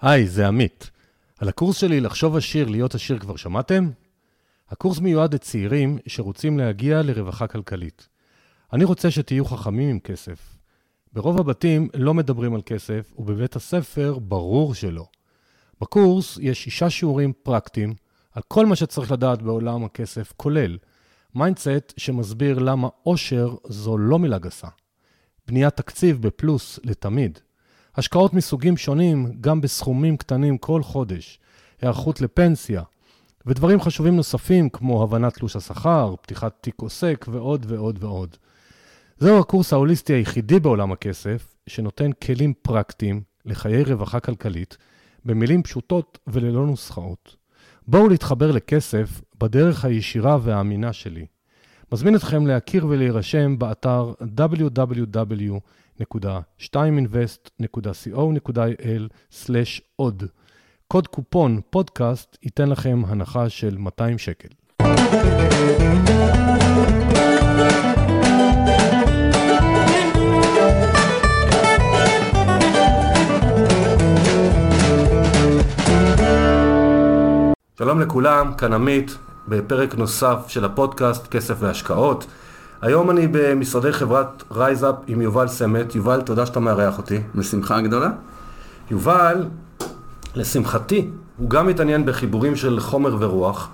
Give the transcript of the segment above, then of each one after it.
היי, זה עמית. על הקורס שלי לחשוב עשיר, להיות עשיר כבר שמעתם? הקורס מיועד לצעירים שרוצים להגיע לרווחה כלכלית. אני רוצה שתהיו חכמים עם כסף. ברוב הבתים לא מדברים על כסף, ובבית הספר ברור שלא. בקורס יש שישה שיעורים פרקטיים על כל מה שצריך לדעת בעולם הכסף, כולל mindset שמסביר למה עושר זו לא מילה גסה. בניית תקציב בפלוס לתמיד. השקעות מסוגים שונים, גם בסכומים קטנים כל חודש. היערכות לפנסיה. ודברים חשובים נוספים כמו הבנת תלוש השכר, פתיחת תיק עוסק ועוד ועוד ועוד. זהו הקורס ההוליסטי היחידי בעולם הכסף, שנותן כלים פרקטיים לחיי רווחה כלכלית, במילים פשוטות וללא נוסחאות. בואו להתחבר לכסף בדרך הישירה והאמינה שלי. מזמין אתכם להכיר ולהירשם באתר www.2invest.co.il/עוד. קוד קופון פודקאסט ייתן לכם הנחה של 200 שקל. שלום לכולם, כאן עמית, בפרק נוסף של הפודקאסט כסף והשקעות. היום אני במשרדי חברת רייזאפ עם יובל סמט. יובל, תודה שאתה מארח אותי. בשמחה גדולה. יובל, לשמחתי, הוא גם מתעניין בחיבורים של חומר ורוח,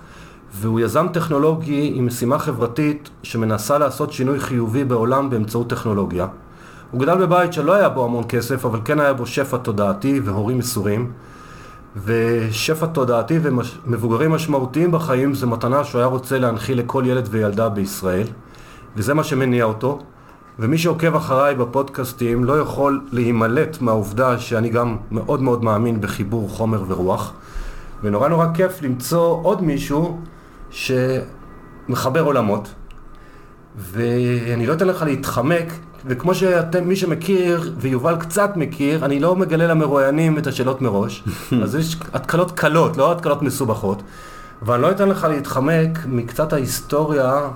והוא יזם טכנולוגי עם משימה חברתית שמנסה לעשות שינוי חיובי בעולם באמצעות טכנולוגיה. הוא גדל בבית שלא היה בו המון כסף, אבל כן היה בו שפע תודעתי והורים מסורים. ושפע תודעתי ומבוגרים משמעותיים בחיים זה מתנה שהוא היה רוצה להנחיל לכל ילד וילדה בישראל, וזה מה שמניע אותו. ומי שעוקב אחריי בפודקאסטים לא יכול להימלט מהעובדה שאני גם מאוד מאוד מאמין בחיבור חומר ורוח. ונורא נורא כיף למצוא עוד מישהו שמחבר עולמות. ואני לא אתן לך להתחמק, וכמו שאתם, מי שמכיר, ויובל קצת מכיר, אני לא מגלה למרואיינים את השאלות מראש, אז יש התקלות קלות, לא התקלות מסובכות. ואני לא אתן לך להתחמק מקצת ההיסטוריה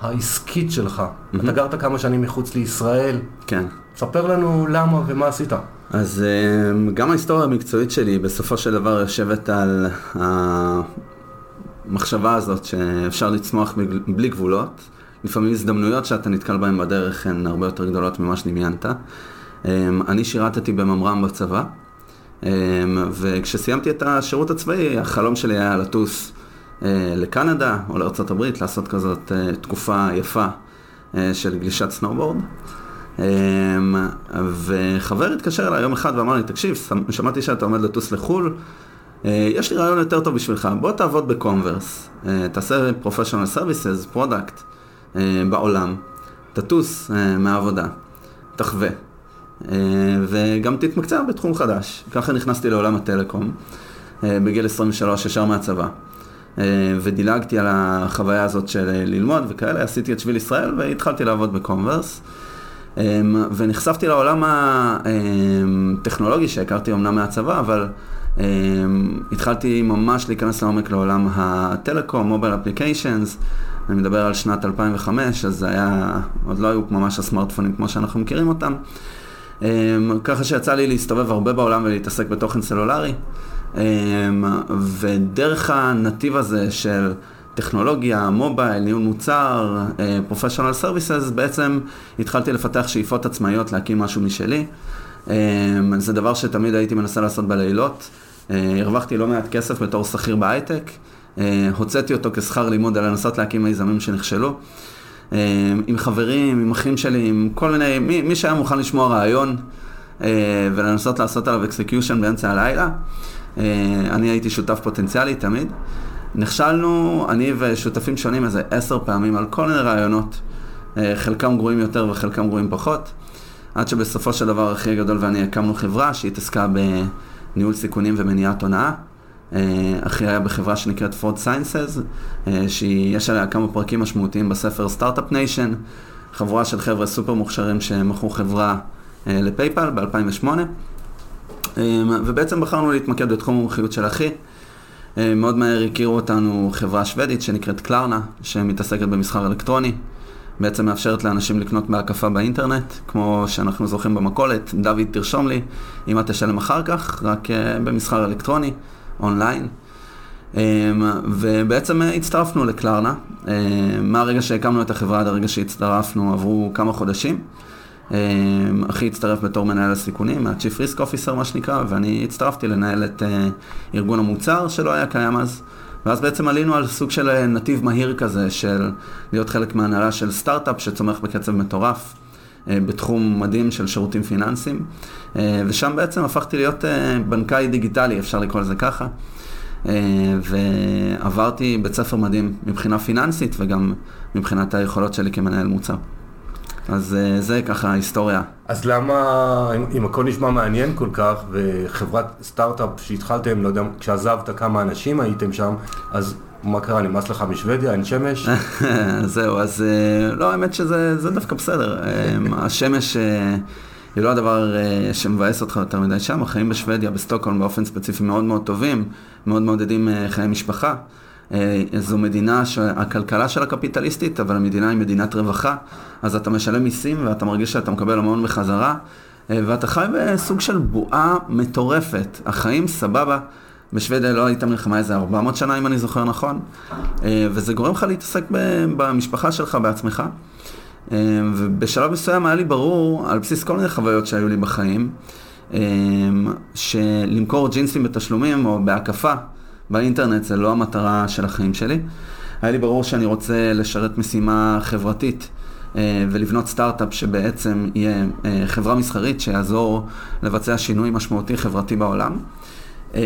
העסקית שלך. אתה גרת כמה שנים מחוץ לישראל. כן. ספר לנו למה ומה עשית. אז אה, גם ההיסטוריה המקצועית שלי בסופו של דבר יושבת על המחשבה הזאת שאפשר לצמוח בלי גבולות. לפעמים הזדמנויות שאתה נתקל בהן בדרך הן הרבה יותר גדולות ממה שדמיינת. אמ, אני שירתתי בממר"ם בצבא, אמ, וכשסיימתי את השירות הצבאי, החלום שלי היה לטוס לקנדה או לארה"ב, לעשות כזאת אה, תקופה יפה אה, של גלישת סנובורד. אמ, וחבר התקשר אליי יום אחד ואמר לי, תקשיב, שמעתי שאתה עומד לטוס לחו"ל, יש לי רעיון יותר טוב בשבילך, בוא תעבוד בקונברס, תעשה services, product. אה, בעולם, תטוס אה, מהעבודה, תחווה, אה, וגם תתמקצע בתחום חדש. ככה נכנסתי לעולם הטלקום, בגיל 23, ישר מהצבא. ודילגתי על החוויה הזאת של ללמוד וכאלה, עשיתי את שביל ישראל והתחלתי לעבוד בקונברס. ונחשפתי לעולם הטכנולוגי שהכרתי אמנם מהצבא, אבל התחלתי ממש להיכנס לעומק לעולם הטלקום, מוביל אפליקיישנס, אני מדבר על שנת 2005, אז זה היה, עוד לא היו ממש הסמארטפונים כמו שאנחנו מכירים אותם. ככה שיצא לי להסתובב הרבה בעולם ולהתעסק בתוכן סלולרי. אמ, ודרך הנתיב הזה של טכנולוגיה, mobile, ניהול מוצר, professional services, בעצם התחלתי לפתח שאיפות עצמאיות להקים משהו משלי. אמ, זה דבר שתמיד הייתי מנסה לעשות בלילות. הרווחתי לא מעט כסף בתור שכיר בהייטק. אה, הוצאתי אותו כשכר לימוד על לנסות להקים מיזמים שנכשלו. אה, עם חברים, עם אחים שלי, עם כל מיני, מי, מי שהיה מוכן לשמוע רעיון אה, ולנסות לעשות עליו execution באמצע הלילה. אני הייתי שותף פוטנציאלי תמיד. נכשלנו, אני ושותפים שונים איזה עשר פעמים על כל מיני רעיונות. חלקם גרועים יותר וחלקם גרועים פחות. עד שבסופו של דבר אחי הגדול ואני הקמנו חברה שהתעסקה בניהול סיכונים ומניעת הונאה. אה, אחי היה בחברה שנקראת Fraud Sciences, אה, שיש עליה כמה פרקים משמעותיים בספר Start-Up Nation, חבורה של חבר'ה סופר מוכשרים שמכרו חברה אה, ל PayPal ב-2008, ובעצם בחרנו להתמקד בתחום המומחיות של אחי. מאוד מהר הכירו אותנו חברה שוודית שנקראת Klarna, שמתעסקת במסחר אלקטרוני. בעצם מאפשרת לאנשים לקנות בהקפה באינטרנט, כמו שאנחנו זוכרים במכולת, דוד תרשום לי, אם אתה תשלם אחר כך, רק uh, במסחר אלקטרוני, אונליין. Um, ובעצם uh, הצטרפנו לקלרנה. מהרגע שהקמנו את החברה עד הרגע שהצטרפנו עברו כמה חודשים. Um, אחי הצטרף בתור מנהל הסיכונים, מה-Chief Risk Officer מה שנקרא, ואני הצטרפתי לנהל את uh, ארגון המוצר שלא היה קיים אז. ואז בעצם עלינו על סוג של אה, נתיב מהיר כזה, של להיות חלק מהנהלה של סטארט-אפ שצומח בקצב מטורף. אה, בתחום מדהים של שירותים פיננסיים, אה, ושם בעצם הפכתי להיות בנקאי דיגיטלי, אפשר לקרוא לזה ככה. ועברתי בית ספר מדהים מבחינה פיננסית וגם מבחינת היכולות שלי כמנהל מוצר. אז אה, זה ככה ההיסטוריה. אז למה, אם, אם הכל נשמע מעניין כל כך, וחברת סטארט-אפ שהתחלתם, לא יודע, כשעזבת כמה אנשים הייתם שם, אז מה קרה, נמאס לך משוודיה, אין שמש? זהו, אז אה, לא, האמת שזה דווקא בסדר. אה, השמש... היא לא הדבר שמבאס אותך יותר מדי שם, החיים בשוודיה, בסטוקהולם באופן ספציפי מאוד מאוד טובים, מאוד מעודדים חיי משפחה. אה, זו מדינה שהכלכלה שלה קפיטליסטית, אבל המדינה היא מדינת רווחה, אז אתה משלם מיסים ואתה מרגיש שאתה מקבל המון בחזרה, אה, ואתה חי בסוג של בועה מטורפת. החיים סבבה. בשוודיה לא הייתה מלחמה איזה 400 שנה, אם אני זוכר נכון, אה, וזה גורם לך להתעסק במשפחה שלך בעצמך. ובשלב מסוים היה לי ברור, על בסיס כל מיני חוויות שהיו לי בחיים, שלמכור ג'ינסים בתשלומים או בהקפה, באינטרנט זה לא המטרה של החיים שלי. היה לי ברור שאני רוצה לשרת משימה חברתית אה, ולבנות סטארט-אפ שבעצם יהיה אה, חברה מסחרית שיעזור לבצע שינוי משמעותי חברתי בעולם. אה,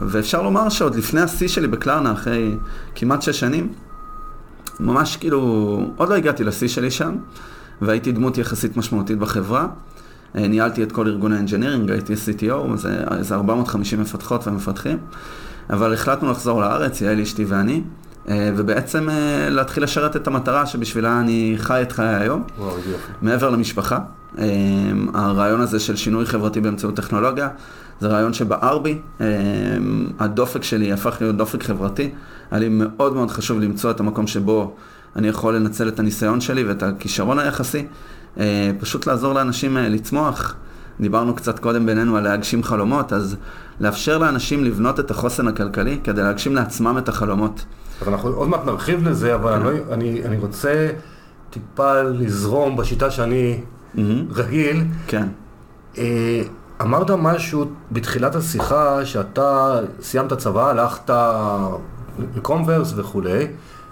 ואפשר לומר שעוד לפני השיא שלי בקלרנה, אחרי כמעט שש שנים, ממש כאילו, עוד לא הגעתי לשיא שלי שם, והייתי דמות יחסית משמעותית בחברה. ניהלתי את כל ארגון האנג'ינירינג, הייתי CTO, זה, זה 450 מפתחות ומפתחים. אבל החלטנו לחזור לארץ, יעל אשתי ואני, אה, ובעצם אה, להתחיל לשרת את המטרה שבשבילה אני חי את חיי היום, וואו, מעבר למשפחה. אה, הרעיון הזה של שינוי חברתי באמצעות טכנולוגיה, זה רעיון שבער בי, הדופק שלי הפך להיות דופק חברתי, היה לי מאוד מאוד חשוב למצוא את המקום שבו אני יכול לנצל את הניסיון שלי ואת הכישרון היחסי, פשוט לעזור לאנשים לצמוח. דיברנו קצת קודם בינינו על להגשים חלומות, אז לאפשר לאנשים לבנות את החוסן הכלכלי כדי להגשים לעצמם את החלומות. אז אנחנו עוד מעט נרחיב לזה, אבל אני, לא- אני, אני רוצה טיפה לזרום בשיטה שאני mm-hmm. רגיל. כן. אה, אמרת משהו בתחילת השיחה, שאתה סיימת צבא, הלכת לקומברס וכולי,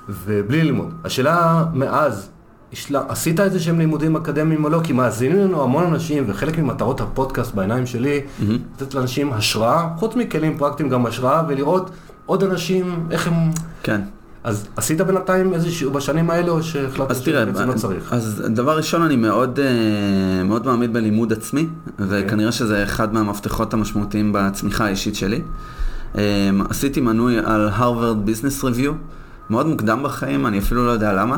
ובלי ללמוד. השאלה מאז, השלה, עשית איזה שהם לימודים אקדמיים או לא? כי מאזינים לנו המון אנשים, וחלק ממטרות הפודקאסט בעיניים שלי, mm-hmm. לתת לאנשים השראה, חוץ מכלים פרקטיים גם השראה, ולראות עוד אנשים, איך הם... כן. אז עשית בינתיים איזשהו, בשנים האלה, או שהחלטת שבעצם לא צריך? אז דבר ראשון, אני מאוד, אה, מאוד מאמין בלימוד עצמי, וכנראה okay. שזה אחד מהמפתחות המשמעותיים בצמיחה האישית שלי. אה, עשיתי מנוי על הרווארד ביזנס ריוויו, מאוד מוקדם בחיים, אני אפילו לא יודע למה.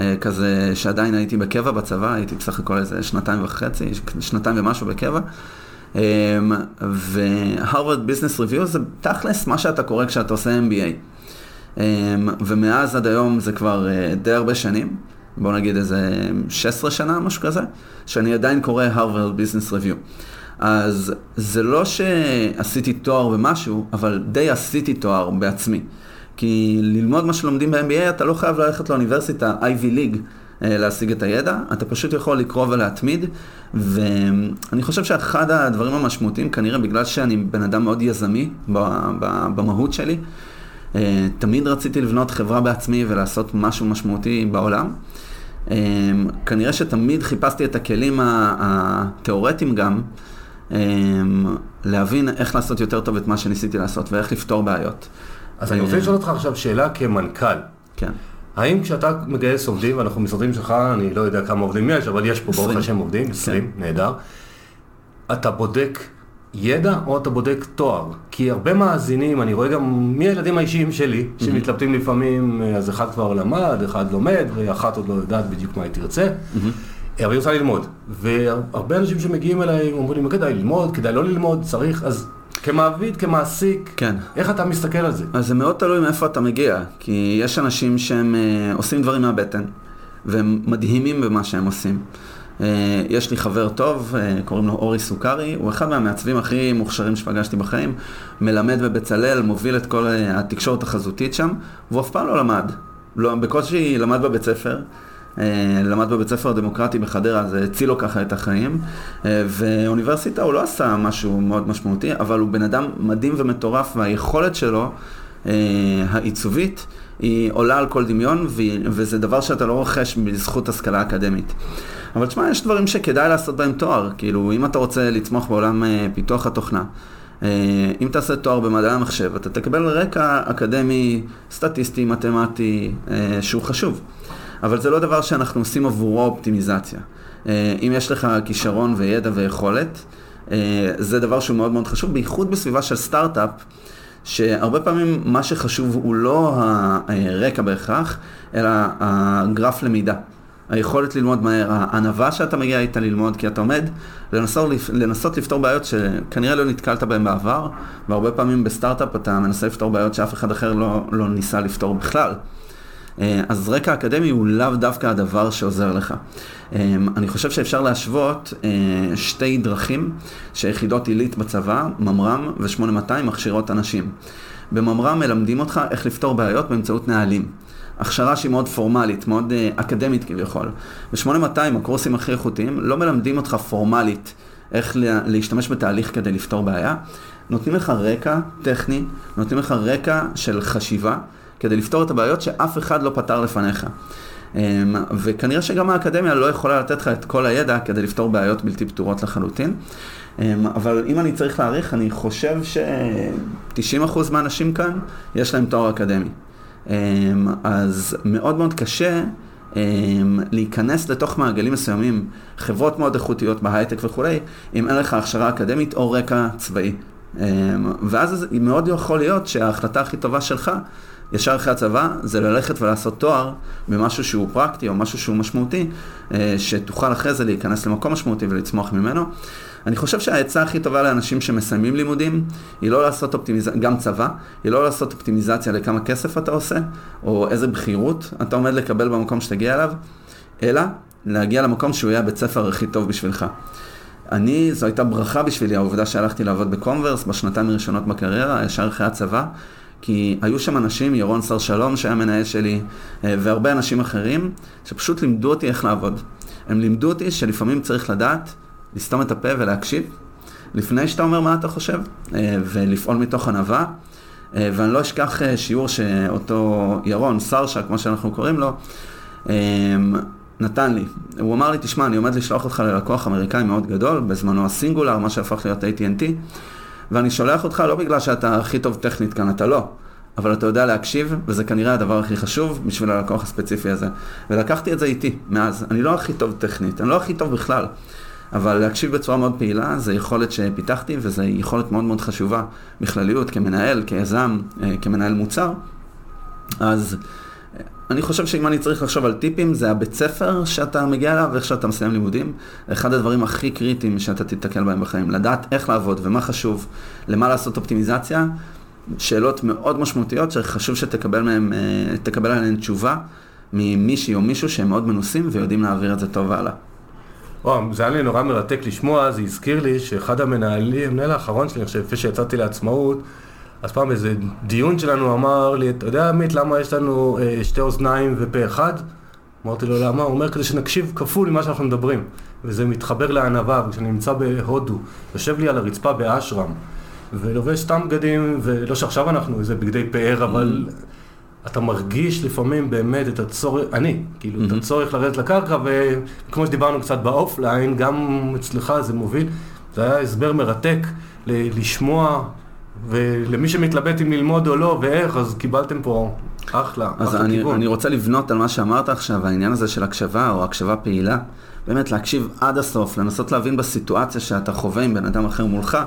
אה, כזה שעדיין הייתי בקבע בצבא, הייתי בסך הכל איזה שנתיים וחצי, שנתיים ומשהו בקבע. והרווארד ביזנס ריוויו זה תכלס מה שאתה קורא כשאתה עושה MBA. אמ, ומאז עד היום זה כבר אה, די הרבה שנים, בוא נגיד איזה 16 שנה, משהו כזה, שאני עדיין קורא הרווארד ביזנס ריוויו. אז זה לא שעשיתי תואר במשהו, אבל די עשיתי תואר בעצמי. כי ללמוד מה שלומדים ב-MBA אתה לא חייב ללכת לאוניברסיטה Ivy League אה, להשיג את הידע, אתה פשוט יכול לקרוא ולהתמיד, ואני חושב שאחד הדברים המשמעותיים, כנראה בגלל שאני בן אדם מאוד יזמי במהות שלי, אה, תמיד רציתי לבנות חברה בעצמי ולעשות משהו משמעותי בעולם. אה, כנראה שתמיד חיפשתי את הכלים התיאורטיים גם, להבין איך לעשות יותר טוב את מה שניסיתי לעשות ואיך לפתור בעיות. אז אני רוצה לשאול אותך עכשיו שאלה כמנכ"ל. כן. האם כשאתה מגייס עובדים, ואנחנו משרדים שלך, אני לא יודע כמה עובדים יש, אבל יש פה ברוך השם עובדים, 20, כן. נהדר. אתה בודק ידע או אתה בודק תואר? כי הרבה מאזינים, אני רואה גם מהילדים האישיים שלי, mm-hmm. שמתלבטים לפעמים, אז אחד כבר למד, אחד לומד, ואחת עוד לא יודעת בדיוק מה היא תרצה. Mm-hmm. אבל היא רוצה ללמוד. והרבה אנשים שמגיעים אליי אומרים לי, כדאי ללמוד, כדאי לא ללמוד, צריך, אז כמעביד, כמעסיק, כן. איך אתה מסתכל על זה? אז זה מאוד תלוי מאיפה אתה מגיע, כי יש אנשים שהם אה, עושים דברים מהבטן, והם מדהימים במה שהם עושים. אה, יש לי חבר טוב, אה, קוראים לו אורי סוכרי, הוא אחד מהמעצבים הכי מוכשרים שפגשתי בחיים, מלמד בבצלאל, מוביל את כל אה, התקשורת החזותית שם, והוא אף פעם לא למד. לא, בקושי למד בבית ספר, למד בבית ספר הדמוקרטי בחדרה, זה הציל לו ככה את החיים, ואוניברסיטה הוא לא עשה משהו מאוד משמעותי, אבל הוא בן אדם מדהים ומטורף, והיכולת שלו, העיצובית, היא עולה על כל דמיון, וזה דבר שאתה לא רוכש בזכות השכלה אקדמית. אבל תשמע, יש דברים שכדאי לעשות בהם תואר, כאילו, אם אתה רוצה לצמוח בעולם אה, פיתוח התוכנה, אה, אם תעשה תואר במדעי המחשב, אתה תקבל רקע אקדמי, סטטיסטי, מתמטי, אה, שהוא חשוב. אבל זה לא דבר שאנחנו עושים עבורו אופטימיזציה. אה, אם יש לך כישרון וידע ויכולת, אה, זה דבר שהוא מאוד מאוד חשוב, בייחוד בסביבה של סטארט-אפ. שהרבה פעמים מה שחשוב הוא לא הרקע בהכרח, אלא הגרף למידה. היכולת ללמוד מהר, הענווה שאתה מגיע איתה ללמוד, כי אתה עומד לנסות, לנסות לפתור בעיות שכנראה לא נתקלת בהן בעבר, והרבה פעמים בסטארט-אפ אתה מנסה לפתור בעיות שאף אחד אחר לא, לא ניסה לפתור בכלל. אה, אז רקע אקדמי הוא לאו דווקא הדבר שעוזר לך. אה, אני חושב שאפשר להשוות אה, שתי דרכים שיחידות עילית בצבא, ממר"ם ו-8200 מכשירות אנשים. בממר"ם מלמדים אותך איך לפתור בעיות באמצעות נהלים. הכשרה שהיא מאוד פורמלית, מאוד אקדמית כביכול. ב-8200, הקורסים הכי איכותיים, לא מלמדים אותך פורמלית איך להשתמש בתהליך כדי לפתור בעיה. נותנים לך רקע טכני, נותנים לך רקע של חשיבה, כדי לפתור את הבעיות שאף אחד לא פתר לפניך. Um, וכנראה שגם האקדמיה לא יכולה לתת לך את כל הידע כדי לפתור בעיות בלתי פתורות לחלוטין. Um, אבל אם אני צריך להעריך, אני חושב ש-90% מהאנשים כאן, יש להם תואר אקדמי. אמ, אז מאוד מאוד קשה אמ, להיכנס לתוך מעגלים מסוימים, חברות מאוד איכותיות בהייטק וכולי, אם אין לך הכשרה אקדמית או רקע צבאי. אמ, ואז מאוד יכול להיות שההחלטה הכי טובה שלך, ישר אחרי הצבא, זה ללכת ולעשות תואר במשהו שהוא פרקטי או משהו שהוא משמעותי, אה, שתוכל אחרי זה להיכנס למקום משמעותי ולצמוח ממנו. אני חושב שהעצה הכי טובה לאנשים שמסיימים לימודים, היא לא לעשות אופטימיזציה, גם צבא, היא לא לעשות אופטימיזציה לכמה כסף אתה עושה, או איזה בכירות אתה עומד לקבל במקום שתגיע אליו, אלא להגיע למקום שהוא יהיה הבית ספר הכי טוב בשבילך. אני, זו הייתה ברכה בשבילי, העובדה שהלכתי לעבוד בקונברס בשנתיים הראשונות בקריירה, ישר אחרי הצבא, כי היו שם אנשים, ירון שר שלום שהיה מנהל שלי, אה, והרבה אנשים אחרים, שפשוט לימדו אותי איך לעבוד. הם לימדו אותי שלפעמים צריך לדעת לסתום את הפה ולהקשיב, לפני שאתה אומר מה אתה חושב, אה, ולפעול מתוך ענווה. אה, ואני לא אשכח שיעור שאותו ירון, סרשה, כמו שאנחנו קוראים לו, נתן לי. הוא אמר לי, תשמע, אני עומד לשלוח אותך ללקוח אמריקאי מאוד גדול, בזמנו הסינגולר, מה שהפך להיות AT&T, ואני שולח אותך לא בגלל שאתה הכי טוב טכנית כאן, אתה לא. אבל אתה יודע להקשיב, וזה כנראה הדבר הכי חשוב בשביל הלקוח הספציפי הזה. ולקחתי את זה איתי, מאז. אני לא הכי טוב טכנית, אני לא הכי טוב בכלל. אבל להקשיב בצורה מאוד פעילה זה יכולת שפיתחתי וזו יכולת מאוד מאוד חשובה בכלליות, כמנהל, כיזם, אה, כמנהל מוצר. אז אני חושב שאם אני צריך לחשוב על טיפים, זה הבית ספר שאתה מגיע אליו ואיך שאתה מסיים לימודים. אחד הדברים הכי קריטיים שאתה תתקל בהם בחיים, לדעת איך לעבוד ומה חשוב, למה לעשות אופטימיזציה, שאלות מאוד משמעותיות שחשוב שתקבל מהם, אה, תקבל עליהן תשובה ממישהי או מישהו שהם מאוד מנוסים ויודעים להעביר את זה טוב הלאה. וואו, זה היה לי נורא מרתק לשמוע, זה הזכיר לי שאחד המנהלים, המנהל האחרון שלי, אני חושב, לפני שיצאתי לעצמאות, אז פעם איזה דיון שלנו אמר לי, אתה יודע עמית למה יש לנו אה, שתי אוזניים ופה אחד? אמרתי לו למה? הוא אומר כדי שנקשיב כפול ממה שאנחנו מדברים. וזה מתחבר לענווה, וכשאני נמצא בהודו, יושב לי על הרצפה באשרם, ולובש סתם בגדים, ולא שעכשיו אנחנו איזה בגדי פאר, אבל... אתה מרגיש לפעמים באמת את הצורך, אני, כאילו, mm-hmm. את הצורך לרדת לקרקע, וכמו שדיברנו קצת באופליין, גם אצלך זה מוביל. זה היה הסבר מרתק ל- לשמוע, ולמי שמתלבט אם ללמוד או לא, ואיך, אז קיבלתם פה אחלה, אז אחלה אני, כיוון. אני רוצה לבנות על מה שאמרת עכשיו, העניין הזה של הקשבה, או הקשבה פעילה. באמת להקשיב עד הסוף, לנסות להבין בסיטואציה שאתה חווה עם בן אדם אחר מולך,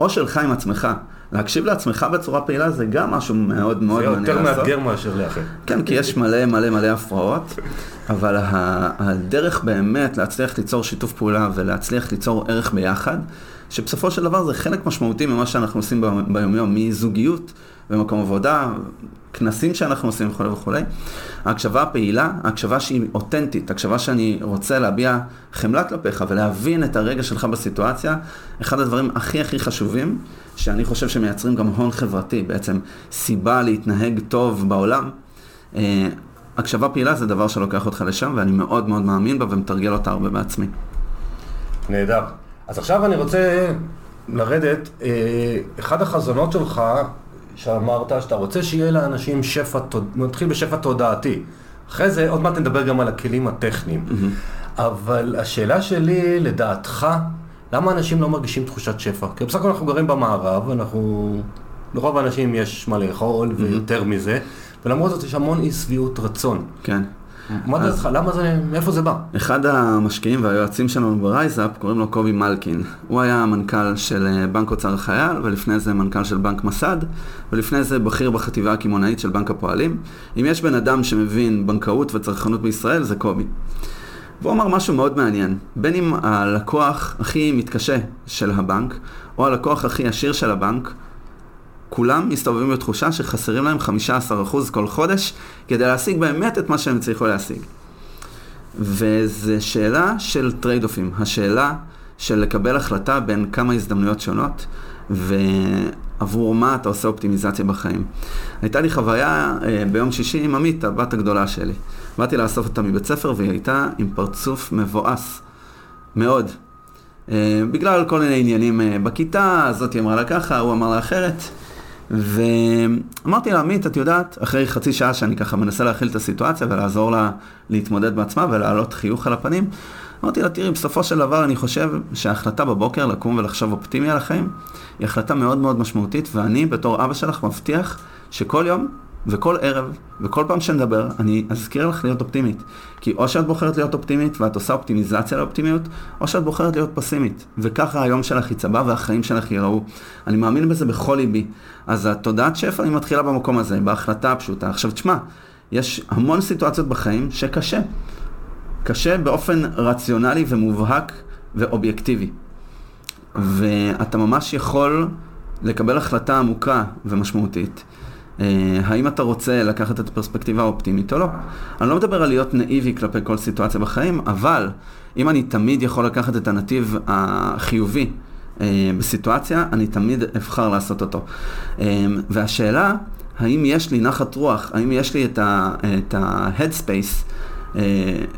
או שלך עם עצמך. להקשיב לעצמך בצורה פעילה זה גם משהו מאוד מאוד מעניין לעשות. זה יותר מאתגר מאשר לאחר. כן, כי יש מלא מלא מלא הפרעות, אבל הדרך באמת להצליח ליצור שיתוף פעולה ולהצליח ליצור ערך ביחד, שבסופו של דבר זה חלק משמעותי ממה שאנחנו עושים ביומיום, מזוגיות במקום עבודה, כנסים שאנחנו עושים וכולי וכולי. ההקשבה הפעילה, ההקשבה שהיא אותנטית, הקשבה שאני רוצה להביע חמלה כלפיך ולהבין את הרגע שלך בסיטואציה, אחד הדברים הכי הכי חשובים, שאני חושב שמייצרים גם הון חברתי, בעצם סיבה להתנהג טוב בעולם. אה, הקשבה פעילה זה דבר שלוקח אותך לשם, ואני מאוד מאוד מאמין בה ומתרגל אותה הרבה בעצמי. נהדר. אז עכשיו אני רוצה לרדת, אה, אחד החזונות שלך, שאמרת שאתה רוצה שיהיה לאנשים שפע, נתחיל בשפע תודעתי. אחרי זה עוד מעט נדבר גם על הכלים הטכניים. Mm-hmm. אבל השאלה שלי, לדעתך, למה אנשים לא מרגישים תחושת שפע? כי בסך הכל אנחנו גרים במערב, אנחנו... לרוב האנשים יש מה לאכול mm-hmm. ויותר מזה, ולמרות זאת יש המון אי שביעות רצון. כן. מה דעתך? למה זה, מאיפה זה בא? אחד המשקיעים והיועצים שלנו ב RiseUp קוראים לו קובי מלקין. הוא היה המנכ"ל של אה, בנק אוצר החייל, ולפני זה מנכ"ל של בנק מסד, ולפני זה בכיר בחטיבה הקמעונאית של בנק הפועלים. אם יש בן אדם שמבין בנקאות וצרכנות בישראל, זה קובי. והוא אמר משהו מאוד מעניין. בין אם הלקוח הכי מתקשה של הבנק, או הלקוח הכי עשיר של הבנק, כולם מסתובבים בתחושה שחסרים להם 15% כל חודש כדי להשיג באמת את מה שהם צריכו להשיג. וזו שאלה של trade-off ים, השאלה של לקבל החלטה בין כמה הזדמנויות שונות ועבור מה אתה עושה אופטימיזציה בחיים. הייתה לי חוויה אה, ביום שישי עם עמית, הבת הגדולה שלי. באתי לאסוף אותה מבית ספר והיא הייתה עם פרצוף מבואס מאוד. אה, בגלל כל מיני עניינים אה, בכיתה, זאת אמרה לה ככה, הוא אמר לה אחרת. ואמרתי לה, עמית, את יודעת, אחרי חצי שעה שאני ככה מנסה להכיל את הסיטואציה ולעזור לה להתמודד בעצמה ולהעלות חיוך על הפנים, אמרתי לה, תראי, בסופו של דבר אני חושב שההחלטה בבוקר לקום ולחשוב אופטימי על החיים, היא החלטה מאוד מאוד משמעותית, ואני בתור אבא שלך מבטיח שכל יום וכל ערב, וכל פעם שנדבר, אני אזכיר לך להיות אופטימית. כי או שאת בוחרת להיות אופטימית ואת עושה אופטימיזציה לאופטימיות, או שאת בוחרת להיות פסימית. וככה היום שלך יצבע והחיים שלך ייראו. אני מאמין בזה בכל ליבי. אז התודעת שפע היא מתחילה במקום הזה, בהחלטה הפשוטה. עכשיו תשמע, יש המון סיטואציות בחיים שקשה. קשה באופן רציונלי ומובהק ואובייקטיבי. ואתה ממש יכול לקבל החלטה עמוקה ומשמעותית. אה, האם אתה רוצה לקחת את הפרספקטיבה האופטימית או לא. אני לא מדבר על להיות נאיבי כלפי כל סיטואציה בחיים, אבל אם אני תמיד יכול לקחת את הנתיב החיובי אה, בסיטואציה, אני תמיד אבחר לעשות אותו. אה, והשאלה, האם יש לי נחת רוח, האם יש לי את ה-headspace אה,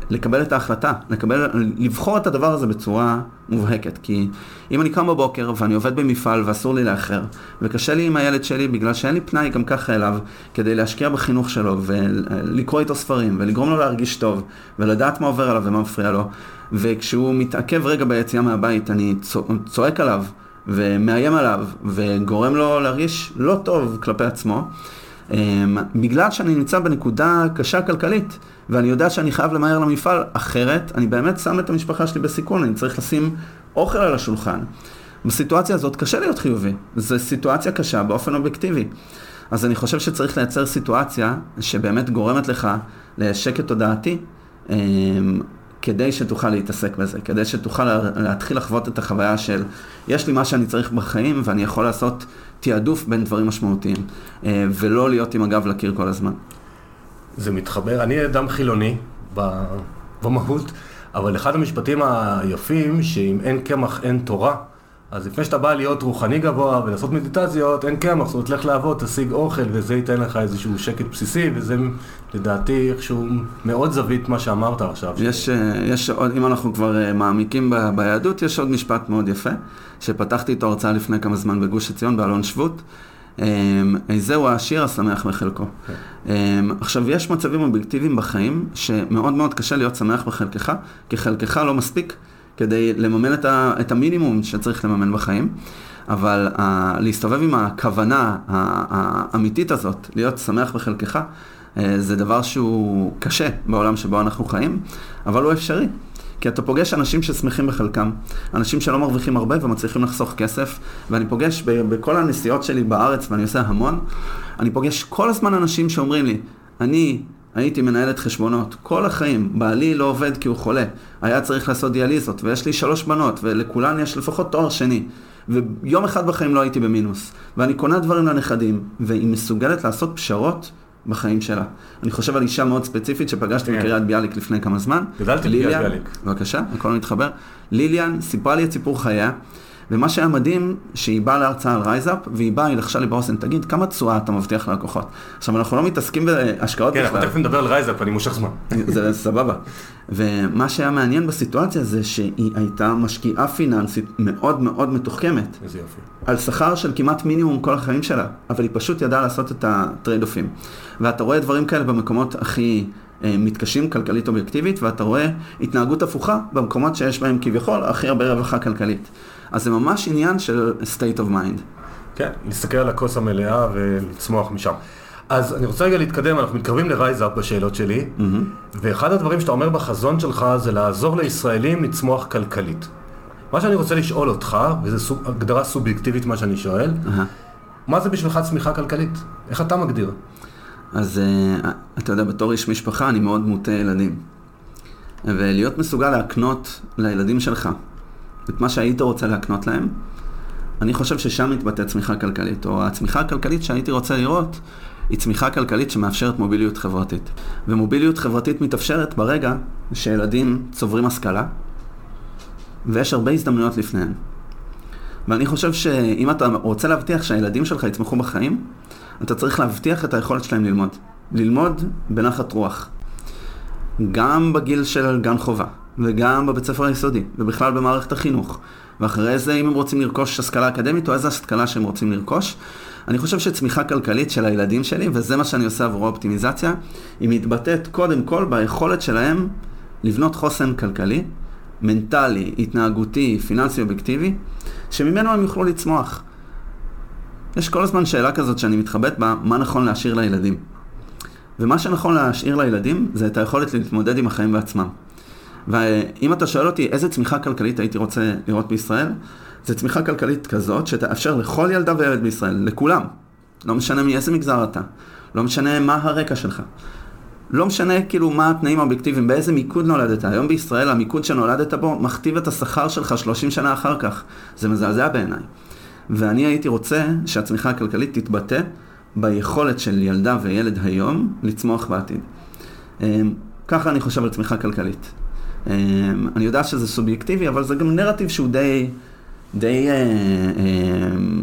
לקבל את ההחלטה, לקבל, לבחור את הדבר הזה בצורה מובהקת. כי אם אני קם בבוקר ואני עובד במפעל ואסור לי לאחר, וקשה לי עם הילד שלי בגלל שאין לי פנאי גם ככה אליו, כדי להשקיע בחינוך שלו ולקרוא איתו ספרים ולגרום לו להרגיש טוב ולדעת מה עובר עליו ומה מפריע לו, וכשהוא מתעכב רגע ביציאה מהבית אני צועק עליו ומאיים עליו וגורם לו להרגיש לא טוב כלפי עצמו, בגלל שאני נמצא בנקודה קשה כלכלית, ואני יודע שאני חייב למהר למפעל, אחרת אני באמת שם את המשפחה שלי בסיכון, אני צריך לשים אוכל על השולחן. בסיטואציה הזאת קשה להיות חיובי, זו סיטואציה קשה באופן אובייקטיבי. אז אני חושב שצריך לייצר סיטואציה שבאמת גורמת לך לשקט תודעתי, אמ, כדי שתוכל להתעסק בזה, כדי שתוכל להתחיל לחוות את החוויה של יש לי מה שאני צריך בחיים ואני יכול לעשות תעדוף בין דברים משמעותיים, אה, ולא להיות עם הגב לקיר כל הזמן. זה מתחבר, אני אדם חילוני במהות, אבל אחד המשפטים היפים, שאם אין קמח אין תורה, אז לפני שאתה בא להיות רוחני גבוה ולעשות מדיטציות, אין קמח, זאת אומרת, לך לעבוד, תשיג אוכל, וזה ייתן לך איזשהו שקט בסיסי, וזה לדעתי איכשהו מאוד זווית מה שאמרת עכשיו. יש, אה, יש עוד, אם אנחנו כבר אה, מעמיקים ב, ביהדות, יש עוד משפט מאוד יפה, שפתחתי איתו הרצאה לפני כמה זמן בגוש עציון, באלון שבות. אמ, זהו השיר השמח בחלקו. Okay. כן. אמ, עכשיו, יש מצבים אובייקטיביים בחיים שמאוד מאוד קשה להיות שמח בחלקך, כי חלקך לא מספיק כדי לממן את, ה, את המינימום שצריך לממן בחיים. אבל uh, להסתובב עם הכוונה האמיתית הזאת, להיות שמח בחלקך, uh, זה דבר שהוא קשה בעולם שבו אנחנו חיים, אבל הוא אפשרי. כי אתה פוגש אנשים ששמחים בחלקם, אנשים שלא מרוויחים הרבה ומצליחים לחסוך כסף, ואני פוגש בכל הנסיעות שלי בארץ, ואני עושה המון, אני פוגש כל הזמן אנשים שאומרים לי, אני הייתי מנהלת חשבונות כל החיים, בעלי לא עובד כי הוא חולה, היה צריך לעשות דיאליזות, ויש לי שלוש בנות, ולכולן יש לפחות תואר שני. ויום אחד בחיים לא הייתי במינוס. ואני קונה דברים לנכדים, והיא מסוגלת לעשות פשרות בחיים שלה. אני חושב על אישה מאוד ספציפית שפגשתי כן. בקריית ביאליק לפני כמה זמן. גדלתי בקריית ביאליק. בבקשה, הכל מתחבר. ליליאן סיפרה לי את סיפור חייה, ומה שהיה מדהים, שהיא באה להרצאה על RiseUp, והיא באה, היא לחשה לי באוזן, תגיד, כמה תשואה אתה מבטיח ללקוחות? עכשיו, אנחנו לא מתעסקים בהשקעות כן, אנחנו בכלל. תכף נדבר על RiseUp, אני מושך זמן. זה סבבה. ומה שהיה מעניין בסיטואציה זה שהיא הייתה משקיעה פיננסית מאוד מאוד מתוחכמת. איזה יופי. על שכר של כמעט מינימום כל החיים שלה, אבל היא פשוט ידעה לעשות את ה trade-off ים. ואתה רואה דברים כאלה במקומות הכי אה, מתקשים כלכלית אובייקטיבית, ואתה רואה התנהגות הפוכה במקומות שיש בהם כביכול הכי הרבה רווחה כלכלית. אז זה ממש עניין של state of mind. כן, להסתכל על הכוס המלאה ולצמוח משם. אז אני רוצה רגע להתקדם, אנחנו מתקרבים לרייזאפ בשאלות שלי, ואחד הדברים שאתה אומר בחזון שלך זה לעזור לישראלים לצמוח כלכלית. מה שאני רוצה לשאול אותך, וזו סוג, הגדרה סובייקטיבית מה שאני שואל, אהה. מה זה בשבילך צמיחה כלכלית? איך אתה מגדיר? אז אה, אתה יודע, בתור איש משפחה אני מאוד מוטה ילדים. ולהיות מסוגל להקנות לילדים שלך את מה שהיית רוצה להקנות להם, אני חושב ששם מתבטא צמיחה כלכלית, או הצמיחה הכלכלית שהייתי רוצה לראות, היא צמיחה כלכלית שמאפשרת מוביליות חברתית. ומוביליות חברתית מתאפשרת ברגע שילדים צוברים השכלה, ויש הרבה הזדמנויות לפניהם. ואני חושב שאם אתה רוצה להבטיח שהילדים שלך יצמחו בחיים, אתה צריך להבטיח את היכולת שלהם ללמוד. ללמוד בנחת רוח. גם בגיל של גן חובה, וגם בבית ספר היסודי, ובכלל במערכת החינוך. ואחרי זה, אם הם רוצים לרכוש השכלה אקדמית, או איזה השכלה שהם רוצים לרכוש. אני חושב שצמיחה כלכלית של הילדים שלי, וזה מה שאני עושה עבור האופטימיזציה, היא מתבטאת קודם כל ביכולת שלהם לבנות חוסן כלכלי, מנטלי, התנהגותי, פיננסי אובייקטיבי, שממנו הם יוכלו לצמוח. יש כל הזמן שאלה כזאת שאני מתחבט בה, מה נכון להשאיר לילדים. ומה שנכון להשאיר לילדים זה את היכולת להתמודד עם החיים בעצמם. ואם אתה שואל אותי איזה צמיחה כלכלית הייתי רוצה לראות בישראל, זה צמיחה כלכלית כזאת שתאפשר לכל ילדה וילד בישראל, לכולם, לא משנה מאיזה מגזר אתה, לא משנה מה הרקע שלך, לא משנה כאילו מה התנאים האובייקטיביים, באיזה מיקוד נולדת. היום בישראל המיקוד שנולדת בו מכתיב את השכר שלך 30 שנה אחר כך. זה מזעזע בעיניי. ואני הייתי רוצה שהצמיחה הכלכלית תתבטא ביכולת של ילדה וילד היום לצמוח בעתיד. אמ, ככה אני חושב על צמיחה כלכלית. אמ, אני יודע שזה סובייקטיבי, אבל זה גם נרטיב שהוא די, די אה, אה,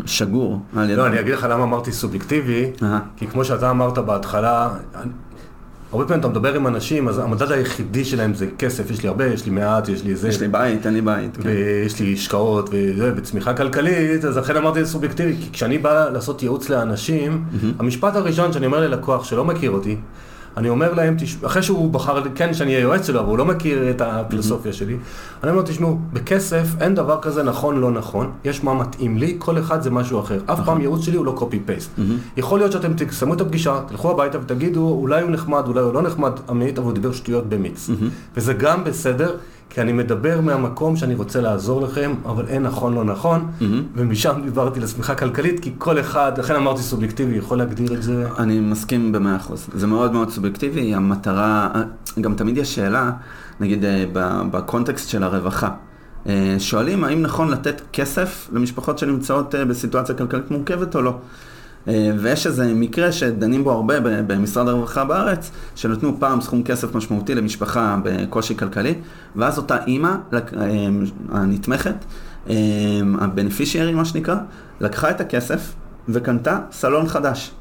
שגור. לא, אני אגיד לך למה אמרתי סובייקטיבי. כי כמו שאתה אמרת בהתחלה, הרבה פעמים אתה מדבר עם אנשים, אז המדד היחידי שלהם זה כסף, יש לי הרבה, יש לי מעט, יש לי זה. יש לי בית, אין לי בית. כן. ויש לי השקעות וזה, וצמיחה כלכלית, אז לכן אמרתי זה סובייקטיבי, כי כשאני בא לעשות ייעוץ לאנשים, המשפט הראשון שאני אומר ללקוח שלא מכיר אותי, אני אומר להם, תש... אחרי שהוא בחר, כן, שאני אהיה יועץ שלו, אבל הוא לא מכיר את הפילוסופיה שלי, אני אומר לו, תשמעו, בכסף אין דבר כזה נכון, לא נכון, יש מה מתאים לי, כל אחד זה משהו אחר. אף פעם ייעוץ שלי הוא לא קופי פייסט. יכול להיות שאתם תסיימו את הפגישה, תלכו הביתה ותגידו, אולי הוא נחמד, אולי הוא לא נחמד, עמית, אבל הוא דיבר שטויות במיץ. וזה גם בסדר, כי אני מדבר מהמקום שאני רוצה לעזור לכם, אבל אין נכון, לא נכון, ומשם דיברתי לצמיחה כלכלית, כי כל אחד, לכן אמרתי סובייקטיבי, יכול להגדיר את זה. אני מסכים במאה אחוז. זה מאוד מאוד סובייקטיבי, המטרה, גם תמיד יש שאלה, נגיד אה, בקונטקסט של הרווחה. אה, שואלים האם נכון לתת כסף למשפחות שנמצאות אה, בסיטואציה כלכלית מורכבת או לא. אה, ויש איזה מקרה שדנים בו הרבה במשרד הרווחה בארץ, שנתנו פעם סכום כסף משמעותי למשפחה בקושי כלכלי, ואז אותה אימא אה, הנתמכת, אה, הבנפישיירי מה שנקרא, לקחה את הכסף וקנתה סלון חדש.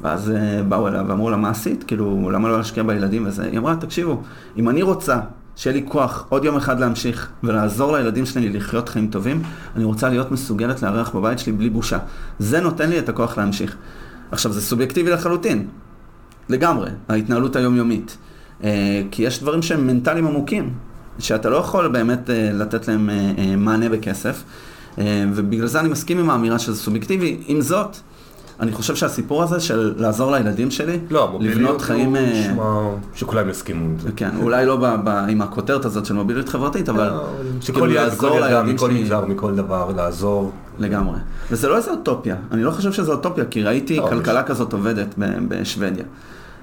ואז אה, באו אליה ואמרו לה, מה עשית? כאילו, למה לא להשקיע בילדים וזה? היא אמרה, תקשיבו, אם אני רוצה שיהיה לי כוח עוד יום אחד להמשיך ולעזור לילדים שלי לחיות חיים טובים, אני רוצה להיות מסוגלת לארח בבית שלי בלי בושה. זה נותן לי את הכוח להמשיך. עכשיו, זה סובייקטיבי לחלוטין, לגמרי, ההתנהלות היומיומית. אה, כי יש דברים שהם מנטליים עמוקים, שאתה לא יכול באמת אה, לתת להם אה, מענה בכסף, ובגלל זה אני מסכים עם האמירה שזה סובייקטיבי. עם זאת, אני חושב שהסיפור הזה של לעזור לילדים שלי, לא, לבנות חיים... אה, נשמע שכולם יסכימו עם זה. כן, אולי לא ב, ב, עם הכותרת הזאת של מוביליות חברתית, אבל שכל כאילו ילד, לעזור כל ילדה, לילדים מכל מגזר, מכל דבר, לעזור. לגמרי. וזה לא איזה אוטופיה, אני לא חושב שזה אוטופיה, כי ראיתי לא, כלכלה כזאת עובדת בשוודיה.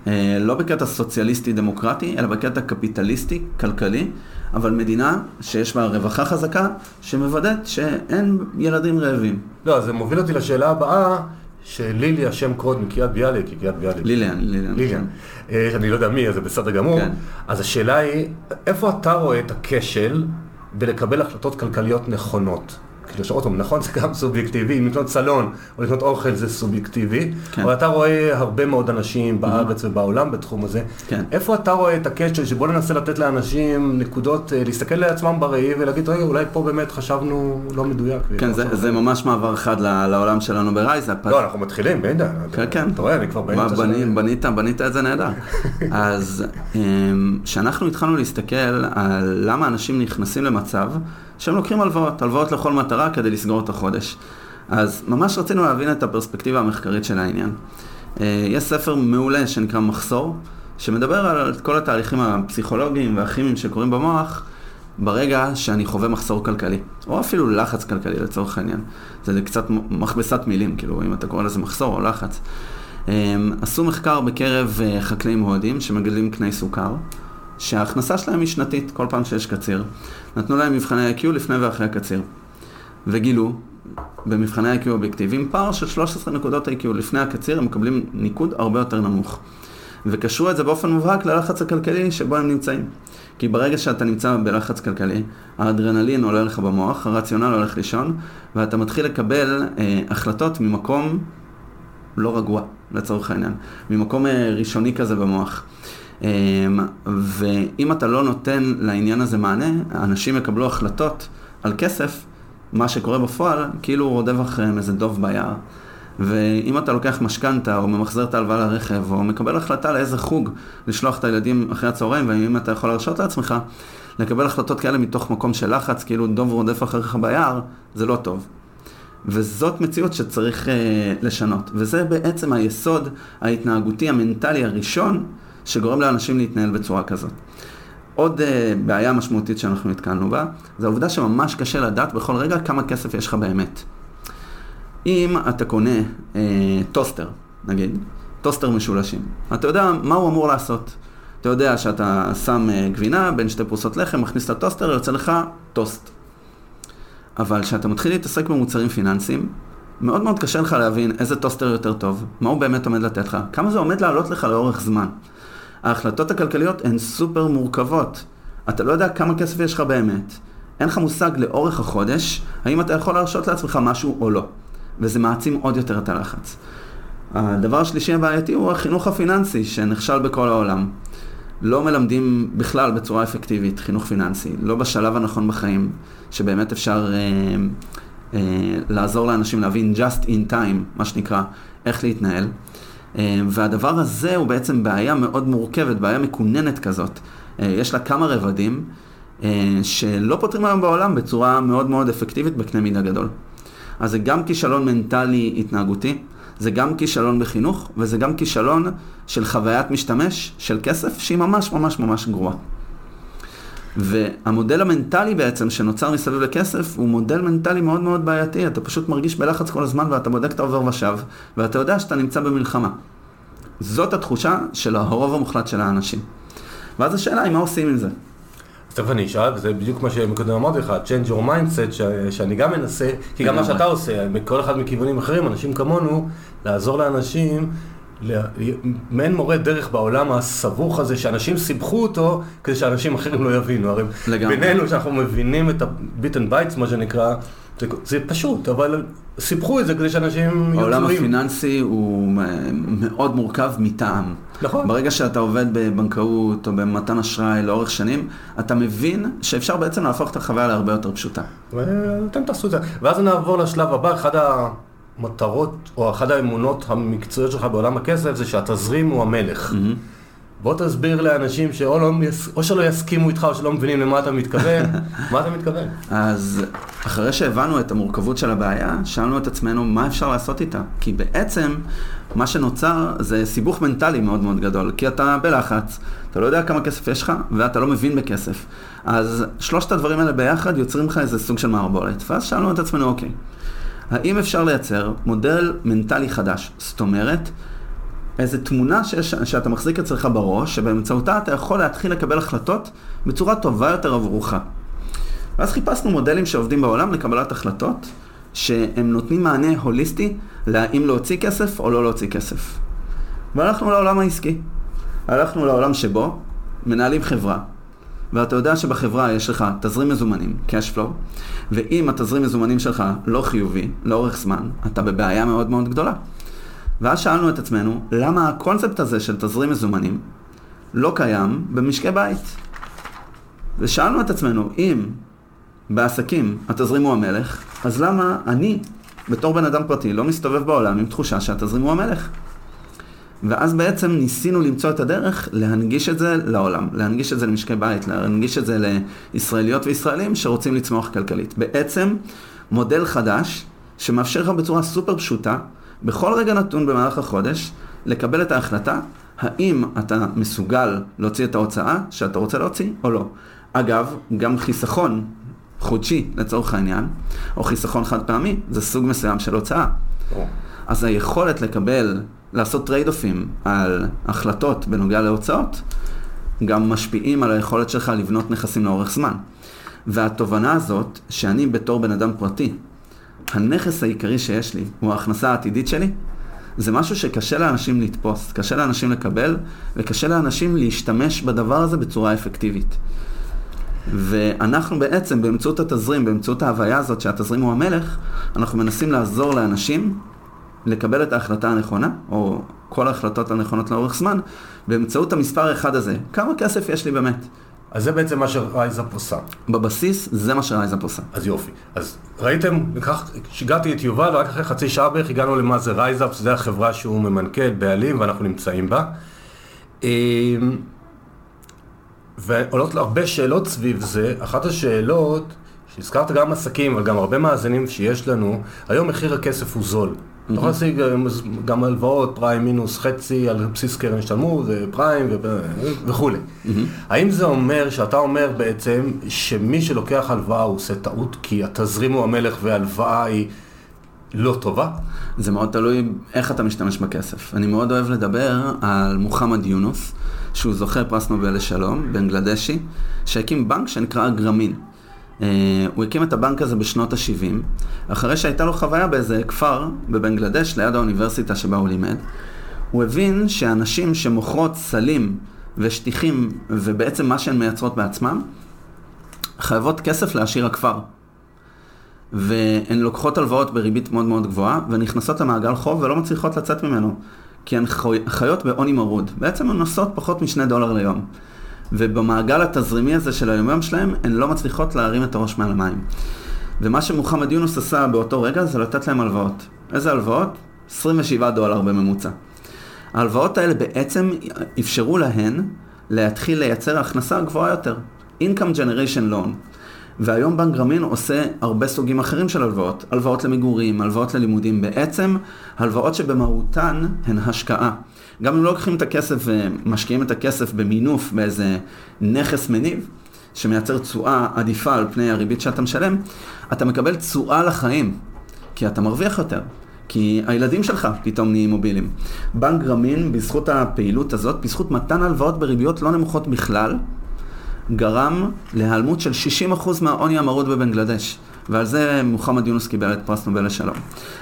אה, לא בקטע סוציאליסטי-דמוקרטי, אלא בקטע קפיטליסטי-כלכלי, אבל מדינה שיש בה רווחה חזקה, שמוודאת שאין ילדים רעבים. לא, זה מוביל אותי לשאלה הבאה, שלילי השם קוד מקריית ביאליק, היא קריית ביאליק. ליליאן, ליליאן. ליליאן. אה, אני לא יודע מי, אז זה בסדר גמור. כן. אז השאלה היא, איפה אתה רואה את הכשל בלקבל החלטות כלכליות נכונות? כאילו שעוד פעם, נכון זה גם סובייקטיבי, אם לקנות סלון או לקנות אוכל זה סובייקטיבי, כן. אבל אתה רואה הרבה מאוד אנשים בארץ ובעולם בתחום הזה. כן. איפה אתה רואה את הקשר שבוא ננסה לתת לאנשים נקודות, אה, להסתכל לעצמם בראי ולהגיד, רגע, אולי פה באמת חשבנו לא מדויק. כן, זה, זה ממש מעבר חד לעולם שלנו ב RiseUp. לא, אנחנו מתחילים, בטח. כן, כן. אתה רואה, אני כבר באמצע של... בנית, בנית, בנית את זה נהדר. אז כשאנחנו התחלנו להסתכל על למה אנשים נכנסים למצב שהם לוקחים הלוואות, הלוואות לכל מטרה כדי לסגור את החודש. אז ממש רצינו להבין את הפרספקטיבה המחקרית של העניין. אה, יש ספר מעולה שנקרא מחסור, שמדבר על כל התהליכים הפסיכולוגיים והכימיים שקורים במוח ברגע שאני חווה מחסור כלכלי, או אפילו לחץ כלכלי לצורך העניין. זה קצת מכבסת מילים, כאילו, אם אתה קורא לזה מחסור או לחץ. הם, עשו מחקר בקרב אה, חקלאים הודים שמגדלים קני סוכר, שההכנסה שלהם היא שנתית כל פעם שיש קציר. נתנו להם מבחני IQ לפני ואחרי הקציר. וגילו, במבחני IQ אובייקטיביים, פער של 13 נקודות IQ לפני הקציר, הם מקבלים ניקוד הרבה יותר נמוך. וקשרו את זה באופן מובהק ללחץ הכלכלי שבו הם נמצאים. כי ברגע שאתה נמצא בלחץ כלכלי, האדרנלין עולה לך במוח, הרציונל הולך לישון, ואתה מתחיל לקבל אה, החלטות ממקום לא רגוע, לצורך העניין. ממקום אה, ראשוני כזה במוח. אה, ואם אתה לא נותן לעניין הזה מענה, אנשים יקבלו החלטות על כסף, מה שקורה בפועל, כאילו הוא רודף אחריהם איזה דוב ביער. ואם אתה לוקח משכנתה, או ממחזר את ההלוואה לרכב, או מקבל החלטה לאיזה חוג לשלוח את הילדים אחרי הצהריים, ואם אתה יכול להרשות לעצמך, לקבל החלטות כאלה מתוך מקום של לחץ, כאילו דוב רודף אחריך ביער, זה לא טוב. וזאת מציאות שצריך אה, לשנות. וזה בעצם היסוד ההתנהגותי המנטלי הראשון שגורם לאנשים להתנהל בצורה כזאת. עוד אה, בעיה משמעותית שאנחנו נתקלנו בה, זה העובדה שממש קשה לדעת בכל רגע כמה כסף יש לך באמת. אם אתה קונה אה, טוסטר, נגיד, טוסטר משולשים, אתה יודע מה הוא אמור לעשות. אתה יודע שאתה שם אה, גבינה בין שתי פרוסות לחם, מכניס את הטוסטר, יוצא לך טוסט. אבל כשאתה מתחיל להתעסק במוצרים פיננסיים, מאוד מאוד קשה לך להבין איזה טוסטר יותר טוב, מה הוא באמת עומד לתת לך, כמה זה עומד לעלות לך לאורך זמן. ההחלטות הכלכליות הן סופר מורכבות. אתה לא יודע כמה כסף יש לך באמת. אין לך מושג לאורך החודש, האם אתה יכול להרשות לעצמך משהו או לא. וזה מעצים עוד יותר את הלחץ. הדבר השלישי הבעייתי הוא החינוך הפיננסי שנכשל בכל העולם. לא מלמדים בכלל בצורה אפקטיבית חינוך פיננסי, לא בשלב הנכון בחיים, שבאמת אפשר אה, אה, לעזור לאנשים להבין just in time, מה שנקרא, איך להתנהל. אה, והדבר הזה הוא בעצם בעיה מאוד מורכבת, בעיה מקוננת כזאת. אה, יש לה כמה רבדים אה, שלא פותרים היום בעולם בצורה מאוד מאוד אפקטיבית בקנה מידה גדול. אז זה גם כישלון מנטלי התנהגותי, זה גם כישלון בחינוך, וזה גם כישלון של חוויית משתמש של כסף שהיא ממש ממש ממש גרועה. והמודל המנטלי בעצם שנוצר מסביב לכסף הוא מודל מנטלי מאוד מאוד בעייתי, אתה פשוט מרגיש בלחץ כל הזמן ואתה בודק את העובר ושב, ואתה יודע שאתה נמצא במלחמה. זאת התחושה של הרוב המוחלט של האנשים. ואז השאלה היא מה עושים עם זה. אז תכף אני אשאל, וזה בדיוק מה שקודם אמרתי לך, change your mindset, ש, שאני גם מנסה, כי גם מה שאתה עושה, בכל אחד מכיוונים אחרים, אנשים כמונו, לעזור לאנשים, מעין מורה דרך בעולם הסבוך הזה, שאנשים סיבכו אותו, כדי שאנשים אחרים לא יבינו. הרי לגמרי. בינינו, שאנחנו מבינים את and bites, מה שנקרא, זה, זה פשוט, אבל סיבכו את זה כדי שאנשים יהיו העולם. הפיננסי הוא מאוד מורכב מטעם. נכון. ברגע שאתה עובד בבנקאות או במתן אשראי לאורך שנים, אתה מבין שאפשר בעצם להפוך את החוויה להרבה יותר פשוטה. ואתם תעשו את זה. ואז נעבור לשלב הבא, אחד המטרות, או אחת האמונות המקצועיות שלך בעולם הכסף, זה שהתזרים הוא המלך. בוא תסביר לאנשים שאו לא, או שלא יסכימו איתך או שלא מבינים למה אתה מתכוון, מה אתה מתכוון? אז אחרי שהבנו את המורכבות של הבעיה, שאלנו את עצמנו מה אפשר לעשות איתה. כי בעצם מה שנוצר זה סיבוך מנטלי מאוד מאוד גדול. כי אתה בלחץ, אתה לא יודע כמה כסף יש לך, ואתה לא מבין בכסף. אז שלושת הדברים האלה ביחד יוצרים לך איזה סוג של מערבולת. ואז שאלנו את עצמנו, אוקיי, האם אפשר לייצר מודל מנטלי חדש? זאת אומרת, איזו תמונה שיש, שאתה מחזיק אצלך בראש, שבאמצעותה אתה יכול להתחיל לקבל החלטות בצורה טובה יותר עבורך. ואז חיפשנו מודלים שעובדים בעולם לקבלת החלטות, שהם נותנים מענה הוליסטי להאם להוציא כסף או לא להוציא כסף. והלכנו לעולם העסקי. הלכנו לעולם שבו מנהלים חברה, ואתה יודע שבחברה יש לך תזרים מזומנים, cash flow, ואם התזרים מזומנים שלך לא חיובי, לאורך זמן, אתה בבעיה מאוד מאוד גדולה. ואז שאלנו את עצמנו, למה הקונספט הזה של תזרים מזומנים לא קיים במשקי בית? ושאלנו את עצמנו, אם בעסקים התזרים הוא המלך, אז למה אני, בתור בן אדם פרטי, לא מסתובב בעולם עם תחושה שהתזרים הוא המלך? ואז בעצם ניסינו למצוא את הדרך להנגיש את זה לעולם, להנגיש את זה למשקי בית, להנגיש את זה לישראליות וישראלים שרוצים לצמוח כלכלית. בעצם מודל חדש שמאפשר לך בצורה סופר פשוטה, בכל רגע נתון במהלך החודש, לקבל את ההחלטה האם אתה מסוגל להוציא את ההוצאה שאתה רוצה להוציא או לא. אגב, גם חיסכון חודשי לצורך העניין, או חיסכון חד פעמי, זה סוג מסוים של הוצאה. אז היכולת לקבל לעשות trade-off ים על החלטות בנוגע להוצאות, גם משפיעים על היכולת שלך לבנות נכסים לאורך זמן. והתובנה הזאת, שאני בתור בן אדם פרטי, הנכס העיקרי שיש לי הוא ההכנסה העתידית שלי, זה משהו שקשה לאנשים לתפוס, קשה לאנשים לקבל, וקשה לאנשים להשתמש בדבר הזה בצורה אפקטיבית. ואנחנו בעצם, באמצעות התזרים, באמצעות ההוויה הזאת שהתזרים הוא המלך, אנחנו מנסים לעזור לאנשים לקבל את ההחלטה הנכונה, או כל ההחלטות הנכונות לאורך זמן, באמצעות המספר אחד הזה. כמה כסף יש לי באמת? אז זה בעצם מה ש RiseUp עושה. בבסיס, זה מה ש RiseUp עושה. אז יופי. אז ראיתם, כך, שיגעתי את יובל, ורק אחרי חצי שעה בערך הגענו למה זה RiseUp, שזה החברה שהוא ממנכ"ל, בעלים, ואנחנו נמצאים בה. אמ, ועולות לו הרבה שאלות סביב זה. אחת השאלות, שהזכרת גם עסקים, אבל גם הרבה מאזינים שיש לנו, היום מחיר הכסף הוא זול. אתה יכול להשיג גם הלוואות, פריים מינוס חצי על בסיס קרן השתלמות, פריים וכולי. האם זה אומר שאתה אומר בעצם שמי שלוקח הלוואה הוא עושה טעות כי התזרים הוא המלך וההלוואה היא לא טובה? זה מאוד תלוי איך אתה משתמש בכסף. אני מאוד אוהב לדבר על מוחמד יונוס, שהוא זוכה פרס נובל לשלום, בנגלדשי, שהקים בנק שנקרא גרמין. Uh, הוא הקים את הבנק הזה בשנות ה-70, אחרי שהייתה לו חוויה באיזה כפר בבנגלדש, ליד האוניברסיטה שבה הוא לימד. הוא הבין שאנשים שמוכרות סלים ושטיחים, ובעצם מה שהן מייצרות בעצמם, חייבות כסף לעשיר הכפר. והן לוקחות הלוואות בריבית מאוד מאוד גבוהה, ונכנסות למעגל חוב ולא מצליחות לצאת ממנו, כי הן חיות בעוני מרוד. בעצם הן נוסעות פחות משני דולר ליום. ובמעגל התזרימי הזה של היומיום שלהם, הן לא מצליחות להרים את הראש מעל המים. ומה שמוחמד יונוס עשה באותו רגע זה לתת להם הלוואות. איזה הלוואות? 27 דולר בממוצע. ההלוואות האלה בעצם אפשרו להן להתחיל לייצר הכנסה גבוהה יותר. Income Generation Loan. והיום בנק גרמין עושה הרבה סוגים אחרים של הלוואות. הלוואות למגורים, הלוואות ללימודים. בעצם, הלוואות שבמהותן הן השקעה. גם אם לא לוקחים את הכסף ומשקיעים את הכסף במינוף באיזה נכס מניב, שמייצר תשואה עדיפה על פני הריבית שאתה משלם, אתה מקבל תשואה לחיים, כי אתה מרוויח יותר. כי הילדים שלך פתאום נהיים מובילים. בנק גרמין, בזכות הפעילות הזאת, בזכות מתן הלוואות בריביות לא נמוכות בכלל, גרם להיעלמות של 60% מהעוני המרוד בבנגלדש. ועל זה מוחמד יונס קיבל את פרס נובל לשלום.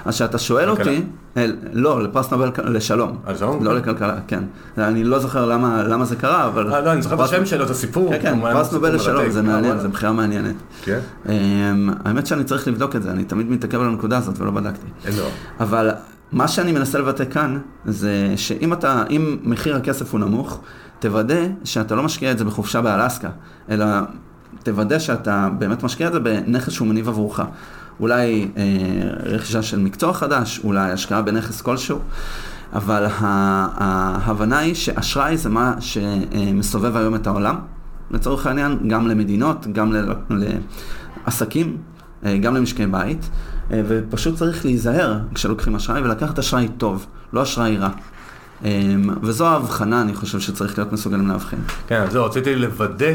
אז כשאתה שואל אותי, אל, לא, לפרס נובל לשלום. לשלום? לא לכלכלה, כן. אני לא זוכר למה, למה זה קרה, אבל... אה, לא, אני זוכר את השם שלו, את הסיפור. כן, כן, פרס נובל לשלום, זה מעניין, זה בחירה מעניינת. כן. אמ, האמת שאני צריך לבדוק את זה, אני תמיד מתעכב על הנקודה הזאת ולא בדקתי. דבר. אבל מה שאני מנסה לבטא כאן, זה שאם אתה, אם מחיר הכסף הוא נמוך, תוודא שאתה לא משקיע את זה בחופשה באלסקה, אלא תוודא שאתה באמת משקיע את זה בנכס שהוא מניב עבורך. אולי אה, רכישה של מקצוע חדש, אולי השקעה בנכס כלשהו, אבל ההבנה היא שאשראי זה מה שמסובב היום את העולם, לצורך העניין, גם למדינות, גם לעסקים, אה, גם למשקי בית, אה, ופשוט צריך להיזהר כשלוקחים אשראי ולקחת אשראי טוב, לא אשראי רע. אה, וזו ההבחנה, אני חושב שצריך להיות מסוגלים להבחין. כן, זהו, רציתי לוודא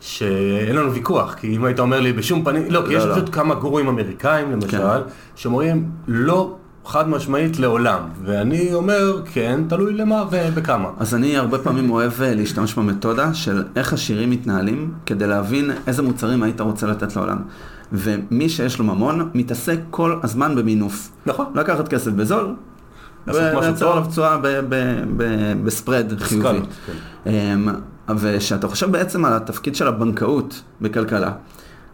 שאין לנו ויכוח, כי אם היית אומר לי בשום פנים, לא, כי יש לא. פשוט כמה גורואים אמריקאים למשל, כן. שאומרים לא חד משמעית לעולם, ואני אומר, כן, תלוי למה ובכמה. אז אני הרבה פעמים אוהב אה, להשתמש במתודה של איך השירים מתנהלים, כדי להבין איזה מוצרים היית רוצה לתת לעולם. ומי שיש לו ממון, מתעסק כל הזמן במינוף. נכון. לקחת כסף בזול, טוב. עליו תשואה בספרד חיובי. כן. וכשאתה חושב בעצם על התפקיד של הבנקאות בכלכלה,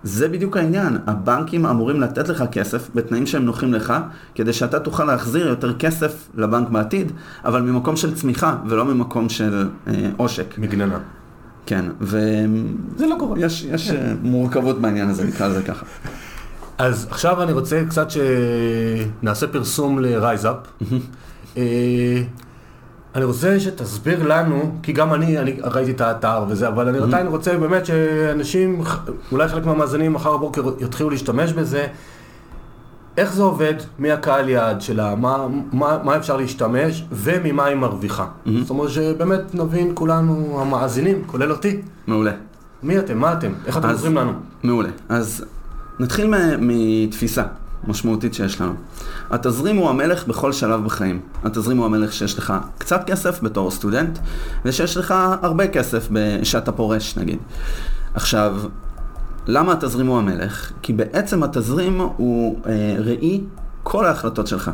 זה בדיוק העניין. הבנקים אמורים לתת לך כסף בתנאים שהם נוחים לך, כדי שאתה תוכל להחזיר יותר כסף לבנק בעתיד, אבל ממקום של צמיחה ולא ממקום של אה, עושק. מגננה. כן, ויש זה לא קורה. יש, יש אה, מורכבות בעניין הזה, נקרא לזה ככה. אז עכשיו אני רוצה קצת שנעשה פרסום לרייזאפ. אני רוצה שתסביר לנו, כי גם אני, אני ראיתי את האתר וזה, אבל אני עדיין רוצה באמת שאנשים, אולי חלק מהמאזינים מחר בבוקר יתחילו להשתמש בזה. איך זה עובד, מי הקהל יעד שלה, מה, מה, מה אפשר להשתמש וממה היא מרוויחה. זאת אומרת שבאמת נבין כולנו, המאזינים, כולל אותי, מעולה. מי אתם, מה אתם, איך אתם עוזרים לנו. מעולה. אז נתחיל מתפיסה משמעותית שיש לנו. התזרים הוא המלך בכל שלב בחיים. התזרים הוא המלך שיש לך קצת כסף בתור סטודנט, ושיש לך הרבה כסף כשאתה פורש נגיד. עכשיו, למה התזרים הוא המלך? כי בעצם התזרים הוא אה, ראי כל ההחלטות שלך.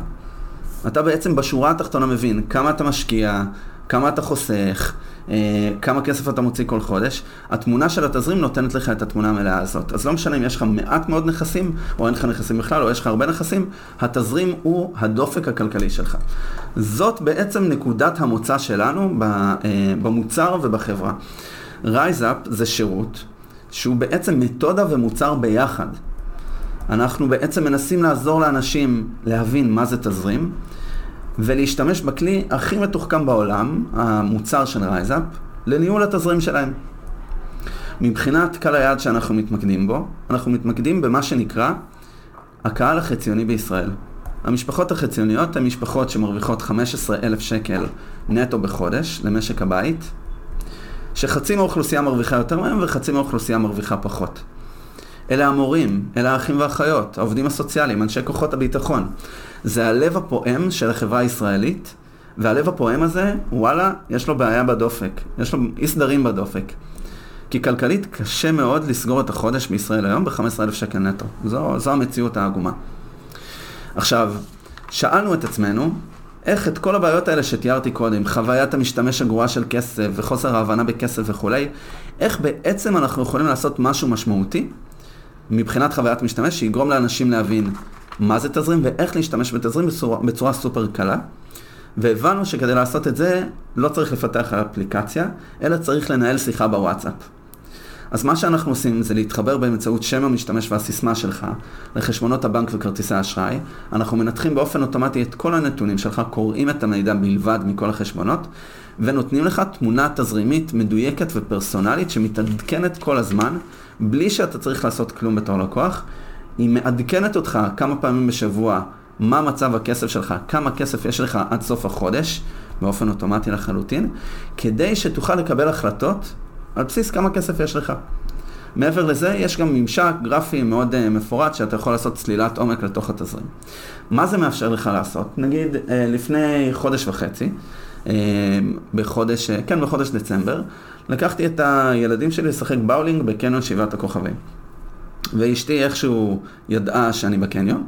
אתה בעצם בשורה התחתונה מבין כמה אתה משקיע, כמה אתה חוסך, אה, כמה כסף אתה מוציא כל חודש. התמונה של התזרים נותנת לך את התמונה המלאה הזאת. אז לא משנה אם יש לך מעט מאוד נכסים, או אין לך נכסים בכלל, או יש לך הרבה נכסים, התזרים הוא הדופק הכלכלי שלך. זאת בעצם נקודת המוצא שלנו אה, במוצר ובחברה. RiseUp זה שירות שהוא בעצם מתודה ומוצר ביחד. אנחנו בעצם מנסים לעזור לאנשים להבין מה זה תזרים, ולהשתמש בכלי הכי מתוחכם בעולם, המוצר של RiseUp, לניהול התזרים שלהם. מבחינת קהל היעד שאנחנו מתמקדים בו, אנחנו מתמקדים במה שנקרא הקהל החציוני בישראל. המשפחות החציוניות הן משפחות שמרוויחות 15,000 שקל נטו בחודש למשק הבית, שחצי מהאוכלוסייה מרוויחה יותר מהם וחצי מהאוכלוסייה מרוויחה פחות. אלה המורים, אלה האחים והאחיות, העובדים הסוציאליים, אנשי כוחות הביטחון. זה הלב הפועם של החברה הישראלית, והלב הפועם הזה, וואלה, יש לו בעיה בדופק, יש לו אי סדרים בדופק. כי כלכלית קשה מאוד לסגור את החודש בישראל היום ב-15,000 שקל נטו. זו, זו המציאות העגומה. עכשיו, שאלנו את עצמנו, איך את כל הבעיות האלה שתיארתי קודם, חוויית המשתמש הגרועה של כסף וחוסר ההבנה בכסף וכולי, איך בעצם אנחנו יכולים לעשות משהו משמעותי מבחינת חוויית משתמש שיגרום לאנשים להבין מה זה תזרים ואיך להשתמש בתזרים בצורה, בצורה סופר קלה. והבנו שכדי לעשות את זה לא צריך לפתח אפליקציה, אלא צריך לנהל שיחה בוואטסאפ. אז מה שאנחנו עושים זה להתחבר באמצעות שם המשתמש והסיסמה שלך לחשבונות הבנק וכרטיסי האשראי. אנחנו מנתחים באופן אוטומטי את כל הנתונים שלך, קוראים את המידע בלבד מכל החשבונות, ונותנים לך תמונה תזרימית מדויקת ופרסונלית שמתעדכנת כל הזמן, בלי שאתה צריך לעשות כלום בתור לקוח. היא מעדכנת אותך כמה פעמים בשבוע מה מצב הכסף שלך, כמה כסף יש לך עד סוף החודש, באופן אוטומטי לחלוטין, כדי שתוכל לקבל החלטות על בסיס כמה כסף יש לך. מעבר לזה, יש גם ממשק גרפי מאוד uh, מפורט שאתה יכול לעשות צלילת עומק לתוך התזרים. מה זה מאפשר לך לעשות? נגיד, uh, לפני חודש וחצי, uh, בחודש, uh, כן, בחודש דצמבר, לקחתי את הילדים שלי לשחק באולינג בקניון שבעת הכוכבים. ואשתי איכשהו ידעה שאני בקניון,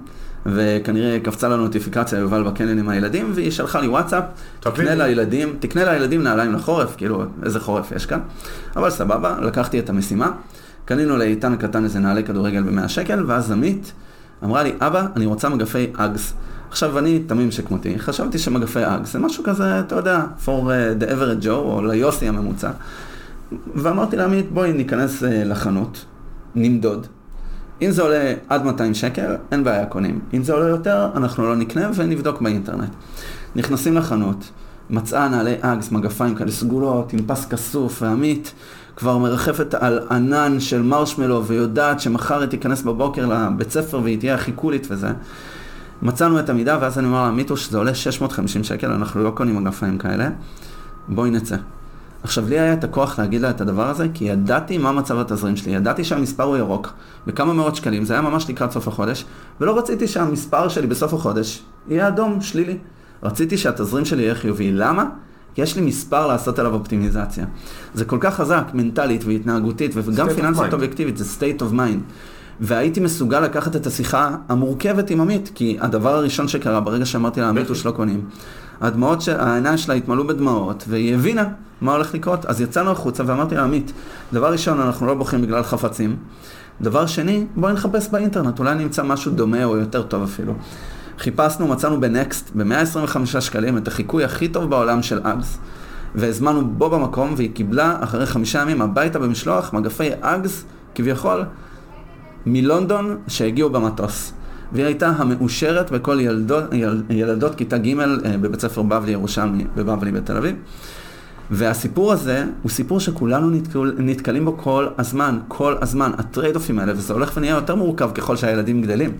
וכנראה קפצה לה נוטיפיקציה יובל בקניון עם הילדים, והיא שלחה לי וואטסאפ, תקנה לי. לילדים, תקנה לילדים נעליים לחורף, כאילו, איזה חורף יש כאן. אבל סבבה, לקחתי את המשימה, קנינו לאיתן הקטן איזה נעלי כדורגל ב-100 שקל, ואז עמית אמרה לי, אבא, אני רוצה מגפי אגס. עכשיו, אני תמים שכמותי, חשבתי שמגפי אגס זה משהו כזה, אתה יודע, for uh, the average Joe, או ליוסי הממוצע. ואמרתי לעמית, בואי ניכנס uh, לחנות, נמדוד. אם זה עולה עד 200 שקל, אין בעיה, קונים. אם זה עולה יותר, אנחנו לא נקנה ונבדוק באינטרנט. נכנסים לחנות, מצאה נעלי אגס, מגפיים כאלה סגולות, עם פס כסוף, ועמית כבר מרחפת על ענן של מרשמלו, ויודעת שמחר היא תיכנס בבוקר לבית ספר והיא תהיה הכי קולית וזה. מצאנו את המידה, ואז אני אומר לה, מיטו, שזה עולה 650 שקל, אנחנו לא קונים מגפיים כאלה, בואי נצא. עכשיו, לי היה את הכוח להגיד לה את הדבר הזה, כי ידעתי מה מצב התזרים שלי, ידעתי שהמספר הוא ירוק, בכמה מאות שקלים, זה היה ממש לקראת סוף החודש, ולא רציתי שהמספר שלי בסוף החודש יהיה אדום, שלילי. רציתי שהתזרים שלי יהיה חיובי. למה? כי יש לי מספר לעשות עליו אופטימיזציה. זה כל כך חזק, מנטלית והתנהגותית, וגם פיננסית אובייקטיבית, זה state of mind. והייתי מסוגל לקחת את השיחה המורכבת עם עמית, כי הדבר הראשון שקרה ברגע שאמרתי לה, עמית הוא שלא קונים. הדמעות, ש... העיניים שלה התמלאו בדמעות, והיא הבינה מה הולך לקרות. אז יצאנו החוצה ואמרתי לה, עמית, דבר ראשון, אנחנו לא בוכים בגלל חפצים. דבר שני, בואי נחפש באינטרנט, אולי נמצא משהו דומה או יותר טוב אפילו. חיפשנו, מצאנו ב Next, ב-125 שקלים, את החיקוי הכי טוב בעולם של Uggs, והזמנו בו במקום, והיא קיבלה אחרי חמישה ימים הביתה במשלוח מגפי Uggs, כביכול, מלונדון, שהגיעו במטוס. והיא הייתה המאושרת בכל ילדות, יל, ילדות כיתה ג' אה, בבית ספר בבלי ירושלמי בבבלי בתל אביב. והסיפור הזה הוא סיפור שכולנו נתקל, נתקלים בו כל הזמן, כל הזמן, ה trade-off ים האלה, וזה הולך ונהיה יותר מורכב ככל שהילדים גדלים.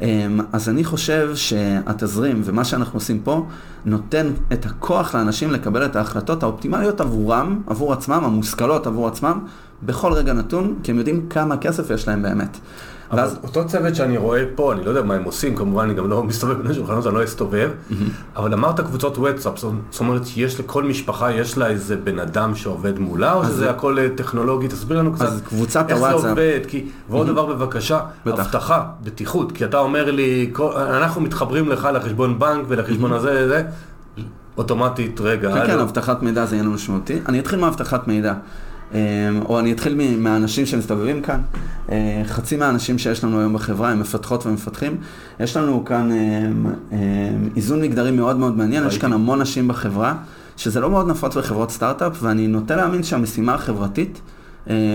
אמ, אז אני חושב שהתזרים ומה שאנחנו עושים פה נותן את הכוח לאנשים לקבל את ההחלטות האופטימליות עבורם, עבור עצמם, המושכלות עבור עצמם, בכל רגע נתון, כי הם יודעים כמה כסף יש להם באמת. אבל ואז... אותו צוות שאני רואה פה, אני לא יודע מה הם עושים, כמובן אני גם לא מסתובב בין השולחנות, אני לא אסתובב. אבל אמרת קבוצות וואטסאפ, זאת אומרת יש לכל משפחה, יש לה איזה בן אדם שעובד מולה, או שזה הכל אה, טכנולוגי? תסביר לנו קצת אז קבוצת איך הוואטסאפ. זה עובד, כי, ועוד. דבר בבקשה, בטח. אבטחה, בטיחות, כי אתה אומר לי, אנחנו מתחברים לך לחשבון בנק ולחשבון. הזה, זה, אוטומטית, רגע. כן, כן, אבטחת מידע זה עניין משמעותי. אני אתחיל מאבטחת מידע. אמ, או אני אתחיל מהאנשים שמסתובבים כאן. אה, חצי מהאנשים שיש לנו היום בחברה הם מפתחות ומפתחים. יש לנו כאן אמ, אמ, איזון מגדרי מאוד מאוד מעניין, יש כאן המון נשים בחברה, שזה לא מאוד נפוץ בחברות סטארט-אפ, ואני נוטה להאמין שהמשימה החברתית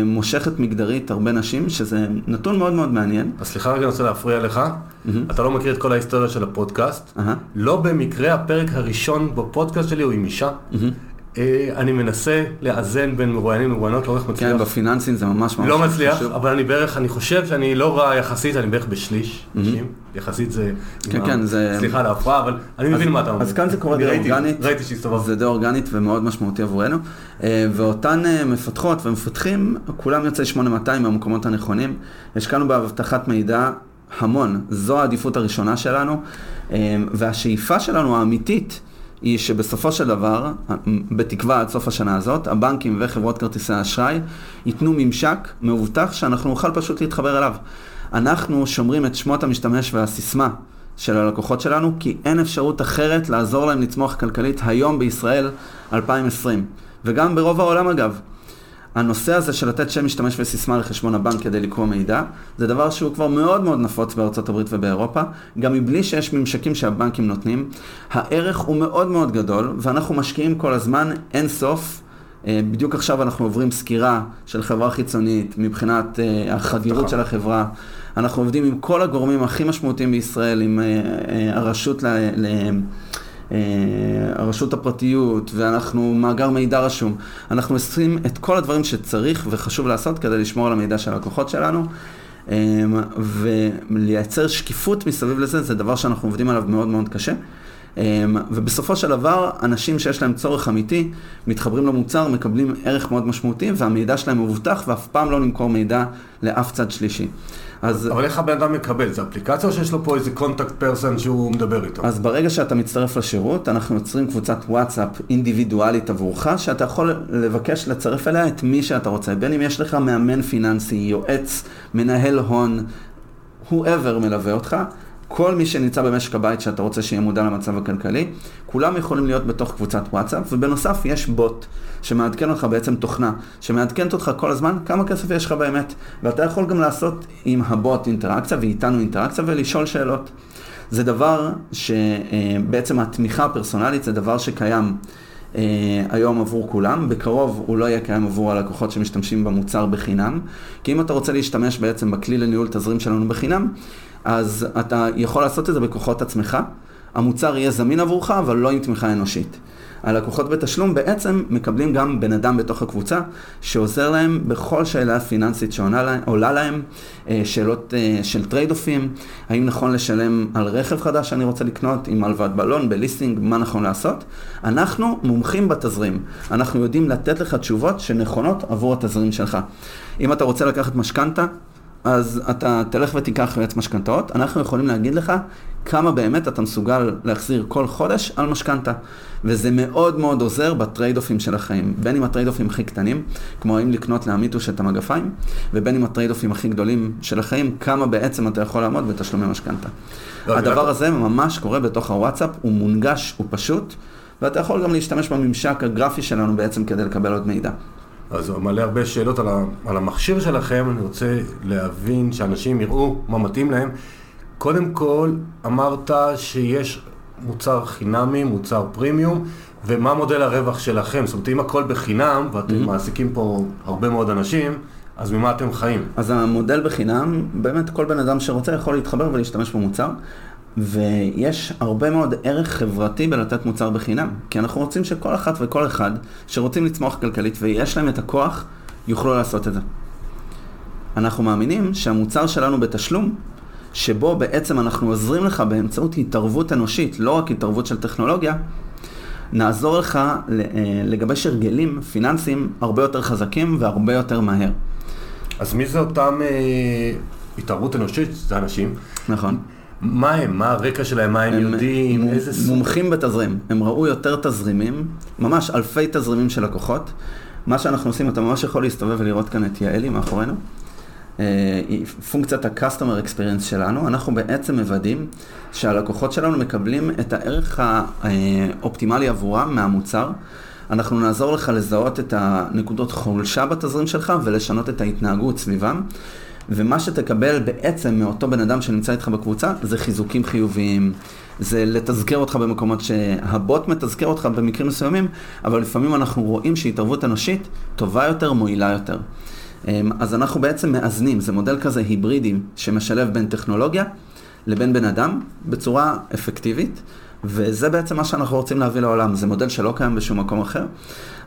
מושכת מגדרית הרבה נשים, שזה נתון מאוד מאוד מעניין. אז סליחה רגע, אני רוצה להפריע לך. Mm-hmm. אתה לא מכיר את כל ההיסטוריה של הפודקאסט. Uh-huh. לא במקרה הפרק הראשון בפודקאסט שלי הוא עם אישה. Mm-hmm. אה, אני מנסה לאזן בין מרואיינים למרואיינות, לא איך מצליח. כן, בפיננסים זה ממש ממש לא מצליח, אבל אני בערך, אני חושב שאני לא רע יחסית, אני בערך בשליש, יחסית זה... כן, כן, זה... סליחה על ההפרעה, אבל אני מבין מה אתה אומר. אז כאן זה קורה די אורגנית. ראיתי שהסתובבת. זה די אורגנית ומאוד משמעותי עבורנו. אה, ואותן אה, מפתחות ומפתחים, כולם יוצאי 8200 מהמקומות הנכונים. השקענו באבטחת מידע המון, זו העדיפות הראשונה שלנו, והשאיפה שלנו האמיתית, היא שבסופו של דבר, בתקווה עד סוף השנה הזאת, הבנקים וחברות כרטיסי האשראי ייתנו ממשק מאובטח שאנחנו נוכל פשוט להתחבר אליו. אנחנו שומרים את שמות המשתמש והסיסמה של הלקוחות שלנו, כי אין אפשרות אחרת לעזור להם לצמוח כלכלית היום בישראל 2020. וגם ברוב העולם אגב. הנושא הזה של לתת שם משתמש וסיסמה לחשבון הבנק כדי לקרוא מידע, זה דבר שהוא כבר מאוד מאוד נפוץ בארצות הברית ובאירופה, גם מבלי שיש ממשקים שהבנקים נותנים. הערך הוא מאוד מאוד גדול, ואנחנו משקיעים כל הזמן אין סוף. אה, בדיוק עכשיו אנחנו עוברים סקירה של חברה חיצונית מבחינת אה, החדירות של החברה. אנחנו עובדים עם כל הגורמים הכי משמעותיים בישראל, עם אה, הרשות ל... אה, הרשות הפרטיות, ואנחנו מאגר מידע רשום. אנחנו עושים את כל הדברים שצריך וחשוב לעשות כדי לשמור על המידע של הלקוחות שלנו. אה, ולייצר שקיפות מסביב לזה, זה דבר שאנחנו עובדים עליו מאוד מאוד קשה. אה, ובסופו של דבר, אנשים שיש להם צורך אמיתי, מתחברים למוצר, מקבלים ערך מאוד משמעותי, והמידע שלהם מבוטח, ואף פעם לא נמכור מידע לאף צד שלישי. אז... אבל איך הבן אדם מקבל? זה אפליקציה או שיש לו פה איזה contact person שהוא מדבר איתו? אז ברגע שאתה מצטרף לשירות, אנחנו יוצרים קבוצת וואטסאפ אינדיבידואלית עבורך, שאתה יכול לבקש לצרף אליה את מי שאתה רוצה. בין אם יש לך מאמן פיננסי, יועץ, מנהל הון, whoever מלווה אותך, כל מי שנמצא במשק הבית שאתה רוצה שיהיה מודע למצב הכלכלי, כולם יכולים להיות בתוך קבוצת וואטסאפ, ובנוסף יש בוט שמעדכן אותך בעצם תוכנה, שמעדכנת אותך כל הזמן כמה כסף יש לך באמת, ואתה יכול גם לעשות עם הבוט אינטראקציה ואיתנו אינטראקציה ולשאול שאלות. זה דבר שבעצם התמיכה הפרסונלית זה דבר שקיים אה, היום עבור כולם, בקרוב הוא לא יהיה קיים עבור הלקוחות שמשתמשים במוצר בחינם, כי אם אתה רוצה להשתמש בעצם בכלי לניהול תזרים שלנו בחינם, אז אתה יכול לעשות את זה בכוחות עצמך, המוצר יהיה זמין עבורך, אבל לא עם תמיכה אנושית. הלקוחות בתשלום בעצם מקבלים גם בן אדם בתוך הקבוצה שעוזר להם בכל שאלה פיננסית שעולה להם, אה, שאלות אה, של trade-off ים, האם נכון לשלם על רכב חדש שאני רוצה לקנות, עם הלוואת בלון, בליסינג, מה נכון לעשות. אנחנו מומחים בתזרים, אנחנו יודעים לתת לך תשובות שנכונות עבור התזרים שלך. אם אתה רוצה לקחת משכנתה, אז אתה תלך ותיקח יועץ משכנתאות, אנחנו יכולים להגיד לך כמה באמת אתה מסוגל להחזיר כל חודש על משכנתה. וזה מאוד מאוד עוזר ב trade-off ים של החיים. בין אם ה trade-off ים הכי קטנים, כמו האם לקנות לעמיתוש את המגפיים, ובין אם ה trade-off ים הכי גדולים של החיים, כמה בעצם אתה יכול לעמוד בתשלומי משכנתה. לא, הדבר הזה ממש קורה בתוך הוואטסאפ, הוא מונגש, הוא פשוט, ואתה יכול גם להשתמש בממשק הגרפי שלנו בעצם כדי לקבל עוד מידע. אז הוא מעלה הרבה שאלות על, ה, על המכשיר שלכם, אני רוצה להבין שאנשים יראו מה מתאים להם. קודם כל, אמרת שיש מוצר חינמי, מוצר פרימיום, ומה מודל הרווח שלכם? זאת אומרת, אם הכל בחינם, ואתם mm-hmm. מעסיקים פה הרבה מאוד אנשים, אז ממה אתם חיים? אז המודל בחינם, באמת כל בן אדם שרוצה יכול להתחבר ולהשתמש במוצר. ויש הרבה מאוד ערך חברתי בלתת מוצר בחינם, כי אנחנו רוצים שכל אחת וכל אחד שרוצים לצמוח כלכלית ויש להם את הכוח, יוכלו לעשות את זה. אנחנו מאמינים שהמוצר שלנו בתשלום, שבו בעצם אנחנו עוזרים לך באמצעות התערבות אנושית, לא רק התערבות של טכנולוגיה, נעזור לך אה, לגבש הרגלים פיננסיים הרבה יותר חזקים והרבה יותר מהר. אז מי זה אותם אה, התערבות אנושית? זה אנשים. נכון. מה הם? מה הרקע שלהם? מה הם, הם יודעים? מ- איזה סוג? מומחים בתזרים. הם ראו יותר תזרימים, ממש אלפי תזרימים של לקוחות. מה שאנחנו עושים, אתה ממש יכול להסתובב ולראות כאן את יעלי מאחורינו. אה, פונקציית ה-customer experience שלנו, אנחנו בעצם מוודאים שהלקוחות שלנו מקבלים את הערך האופטימלי עבורם מהמוצר. אנחנו נעזור לך לזהות את הנקודות חולשה בתזרים שלך ולשנות את ההתנהגות סביבם. ומה שתקבל בעצם מאותו בן אדם שנמצא איתך בקבוצה, זה חיזוקים חיוביים, זה לתזכר אותך במקומות שהבוט מתזכר אותך במקרים מסוימים, אבל לפעמים אנחנו רואים שהתערבות אנושית טובה יותר, מועילה יותר. אמ, אז אנחנו בעצם מאזנים, זה מודל כזה היברידי שמשלב בין טכנולוגיה לבין בן אדם בצורה אפקטיבית. וזה בעצם מה שאנחנו רוצים להביא לעולם, זה מודל שלא קיים בשום מקום אחר.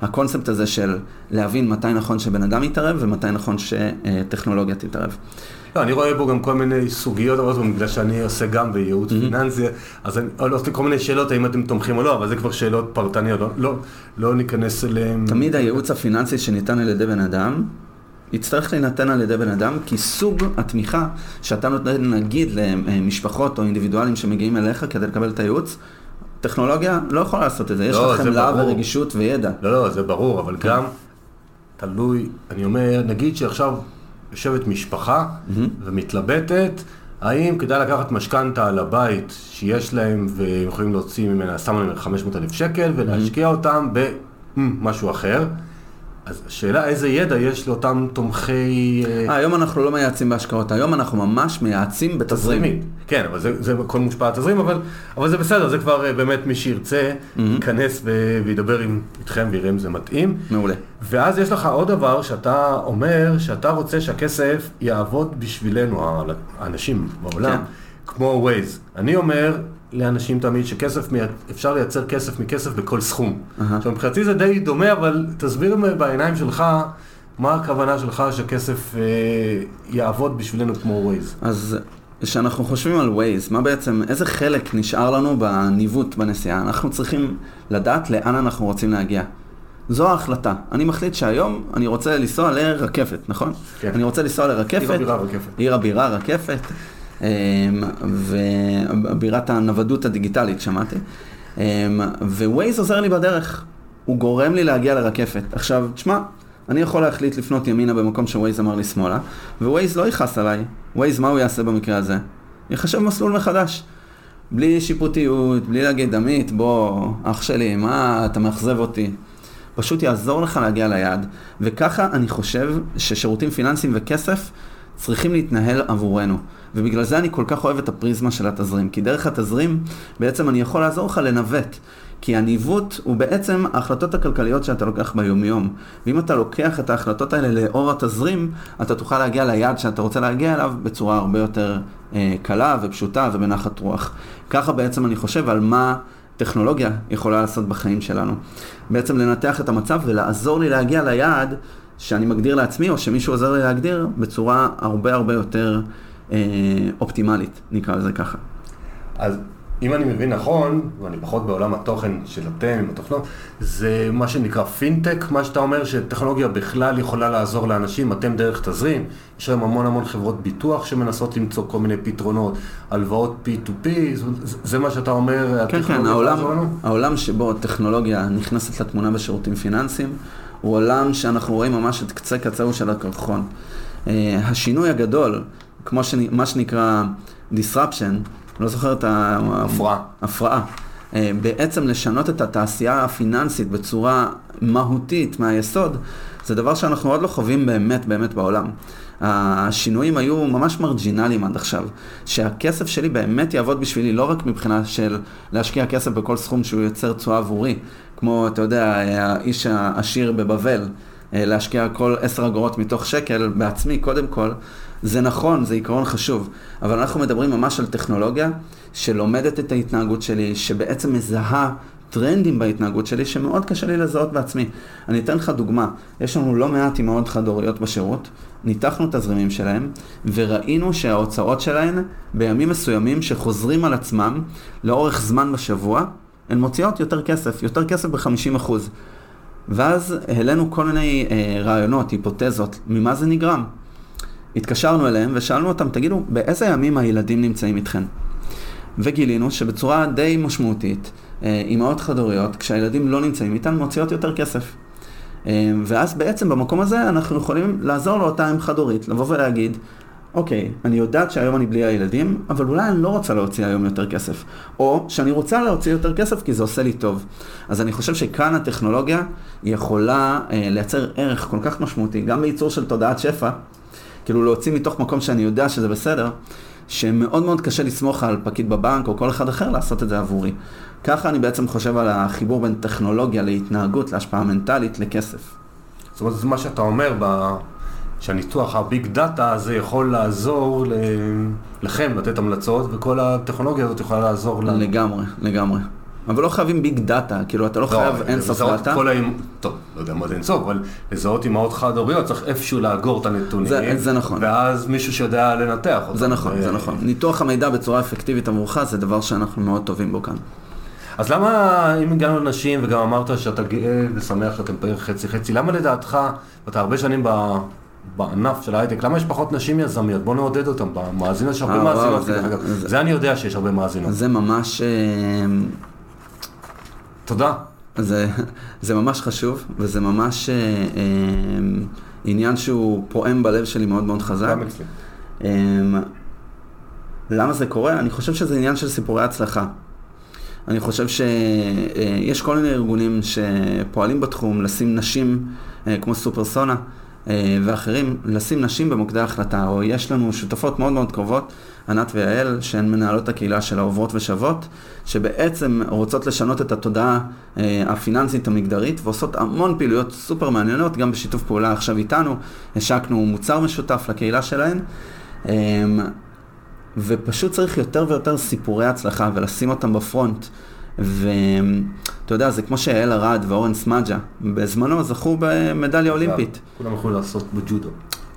הקונספט הזה של להבין מתי נכון שבן אדם יתערב ומתי נכון שטכנולוגיה תתערב. לא, אני רואה בו גם כל מיני סוגיות, אבל בגלל שאני עושה גם בייעוץ mm-hmm. פיננסי, אז אני עושה לא, כל מיני שאלות האם אתם תומכים או לא, אבל זה כבר שאלות פרטניות, לא, לא, לא ניכנס אליהן. תמיד הייעוץ הפיננסי שניתן על ידי בן אדם, יצטרך להינתן על ידי בן אדם, כי סוג התמיכה שאתה נותן נגיד למשפחות או אינדיבידואלים שמגיעים אליך כדי לקבל את הייעוץ, טכנולוגיה לא יכולה לעשות את זה, יש לא, לך חמלה ורגישות וידע. לא, לא, זה ברור, אבל כן. גם תלוי, אני אומר, נגיד שעכשיו יושבת משפחה mm-hmm. ומתלבטת, האם כדאי לקחת משכנתה על הבית שיש להם ויכולים להוציא ממנה, שמה להם 500 אלף שקל ולהשקיע mm-hmm. אותם במשהו אחר. אז השאלה איזה ידע יש לאותם תומכי... 아, אה, היום אנחנו לא מייעצים בהשקעות, היום אנחנו ממש מייעצים בתזרימים. כן, אבל זה, זה הכל מושפע התזרים, אבל, אבל זה בסדר, זה כבר אה, באמת מי שירצה, mm-hmm. ייכנס ו- וידבר עם, איתכם ויראה אם זה מתאים. מעולה. ואז יש לך עוד דבר שאתה אומר, שאתה רוצה שהכסף יעבוד בשבילנו, האנשים בעולם, כן. כמו Waze. אני אומר, לאנשים תמיד שכסף, אפשר לייצר כסף מכסף בכל סכום. עכשיו מבחינתי זה די דומה, אבל תסביר בעיניים שלך מה הכוונה שלך שכסף אה, יעבוד בשבילנו כמו Waze. אז כשאנחנו חושבים על Waze, מה בעצם, איזה חלק נשאר לנו בניווט בנסיעה? אנחנו צריכים לדעת לאן אנחנו רוצים להגיע. זו ההחלטה. אני מחליט שהיום אני רוצה לנסוע לרקפת, נכון? כן. אני רוצה לנסוע לרקפת. עיר הבירה רקפת. עיר הבירה רקפת. אמ, ובירת הנוודות הדיגיטלית, שמעתי. אמ, ווייז עוזר לי בדרך, הוא גורם לי להגיע לרקפת. עכשיו, תשמע, אני יכול להחליט לפנות ימינה במקום שווייז אמר לי שמאלה, ווייז לא יכעס עליי. ווייז, מה הוא יעשה במקרה הזה? יחשב מסלול מחדש. בלי שיפוטיות, בלי להגיד, עמית, בוא, אח שלי, מה, אתה מאכזב אותי. פשוט יעזור לך להגיע ליעד, וככה אני חושב ששירותים פיננסיים וכסף צריכים להתנהל עבורנו. ובגלל זה אני כל כך אוהב את הפריזמה של התזרים, כי דרך התזרים בעצם אני יכול לעזור לך לנווט. כי הניווט הוא בעצם ההחלטות הכלכליות שאתה לוקח ביומיום. ואם אתה לוקח את ההחלטות האלה לאור התזרים, אתה תוכל להגיע ליעד שאתה רוצה להגיע אליו בצורה הרבה יותר אה, קלה ופשוטה ובנחת רוח. ככה בעצם אני חושב על מה טכנולוגיה יכולה לעשות בחיים שלנו. בעצם לנתח את המצב ולעזור לי להגיע ליעד שאני מגדיר לעצמי, או שמישהו עוזר לי להגדיר, בצורה הרבה הרבה יותר אה, אופטימלית, נקרא לזה ככה. אז אם אני מבין נכון, ואני פחות בעולם התוכן של אתם, עם התוכנות, זה מה שנקרא פינטק, מה שאתה אומר שטכנולוגיה בכלל יכולה לעזור לאנשים, אתם דרך תזרים, יש היום המון המון חברות ביטוח שמנסות למצוא כל מיני פתרונות, הלוואות P2P, זה, זה מה שאתה אומר, כן, כן, העולם, העולם שבו הטכנולוגיה נכנסת לתמונה בשירותים פיננסיים, הוא עולם שאנחנו רואים ממש את קצה קצהו של הקרחון. אה, השינוי הגדול, כמו מה שנקרא disruption, לא זוכר את ההפרעה. הפרעה. אה, בעצם לשנות את התעשייה הפיננסית בצורה מהותית מהיסוד, זה דבר שאנחנו עוד לא חווים באמת באמת בעולם. השינויים היו ממש מרג'ינליים עד עכשיו. שהכסף שלי באמת יעבוד בשבילי, לא רק מבחינה של להשקיע כסף בכל סכום שהוא יוצר תשואה עבורי, כמו, אתה יודע, האיש העשיר בבבל, אה, להשקיע כל עשר אגורות מתוך שקל בעצמי, קודם כל. זה נכון, זה עיקרון חשוב, אבל אנחנו מדברים ממש על טכנולוגיה שלומדת את ההתנהגות שלי, שבעצם מזהה טרנדים בהתנהגות שלי שמאוד קשה לי לזהות בעצמי. אני אתן לך דוגמה, יש לנו לא מעט אימהות חד-הוריות בשירות, ניתחנו תזרימים שלהם, וראינו שההוצאות שלהן בימים מסוימים שחוזרים על עצמם לאורך זמן בשבוע, הן מוציאות יותר כסף, יותר כסף ב-50%. ואז העלינו כל מיני אה, רעיונות, היפותזות, ממה זה נגרם. התקשרנו אליהם ושאלנו אותם, תגידו, באיזה ימים הילדים נמצאים איתכם? וגילינו שבצורה די משמעותית, אימהות חד-הוריות, כשהילדים לא נמצאים איתן, מוציאות יותר כסף. אה, ואז בעצם במקום הזה אנחנו יכולים לעזור לאותה אם חד-הורית, לבוא ולהגיד, אוקיי, אני יודעת שהיום אני בלי הילדים, אבל אולי אני לא רוצה להוציא היום יותר כסף. או שאני רוצה להוציא יותר כסף כי זה עושה לי טוב. אז אני חושב שכאן הטכנולוגיה יכולה אה, לייצר ערך כל כך משמעותי, גם בייצור של תודעת שפע, כאילו להוציא מתוך מקום שאני יודע שזה בסדר, שמאוד מאוד קשה לסמוך על פקיד בבנק או כל אחד אחר לעשות את זה עבורי. ככה אני בעצם חושב על החיבור בין טכנולוגיה להתנהגות, להשפעה מנטלית, לכסף. זאת אומרת, זה מה שאתה אומר, ב... שהניתוח ה big data הזה יכול לעזור ל... לכם לתת המלצות, וכל הטכנולוגיה הזאת יכולה לעזור לנו. לגמרי, לגמרי. אבל לא חייבים big data, כאילו אתה לא, לא חייב אינסוף data. כל האם... טוב, לא יודע מה זה אינסוף, אבל לזהות אימהות חד-הוריות צריך איפשהו לאגור את הנתונים. זה, זה נכון. ואז מישהו שיודע לנתח אותם. זה נכון, ו... זה נכון. ניתוח המידע בצורה אפקטיבית עבורך זה דבר שאנחנו מאוד טובים בו כאן. אז למה, אם הגענו לנשים וגם אמרת שאתה גאה ושמח שאתם בערך חצי חצי, למה לדעתך, ואתה הרבה שנים ב... בענף של ההייטק, למה יש פחות נשים יזמיות? בוא נעודד אותם, במאזינות יש הרבה אה, מאזינות, זה, זה, זה אני יודע שיש הרבה מאזינות. זה ממש... אה, תודה. זה, זה ממש חשוב, וזה ממש אה, אה, עניין שהוא פועם בלב שלי מאוד מאוד חזק. גם אצלי. אה, למה זה קורה? אני חושב שזה עניין של סיפורי הצלחה. אני חושב שיש כל מיני ארגונים שפועלים בתחום לשים נשים אה, כמו סופרסונה אה, ואחרים, לשים נשים במוקדי ההחלטה, או יש לנו שותפות מאוד מאוד קרובות, ענת ויעל, שהן מנהלות הקהילה של העוברות ושוות, שבעצם רוצות לשנות את התודעה אה, הפיננסית המגדרית, ועושות המון פעילויות סופר מעניינות, גם בשיתוף פעולה עכשיו איתנו, השקנו מוצר משותף לקהילה שלהן. ופשוט צריך יותר ויותר סיפורי הצלחה ולשים אותם בפרונט. ואתה יודע, זה כמו שיעל ארד ואורן סמאג'ה, בזמנו זכו במדליה אולימפית. כולם יכולים לעשות בג'ודו.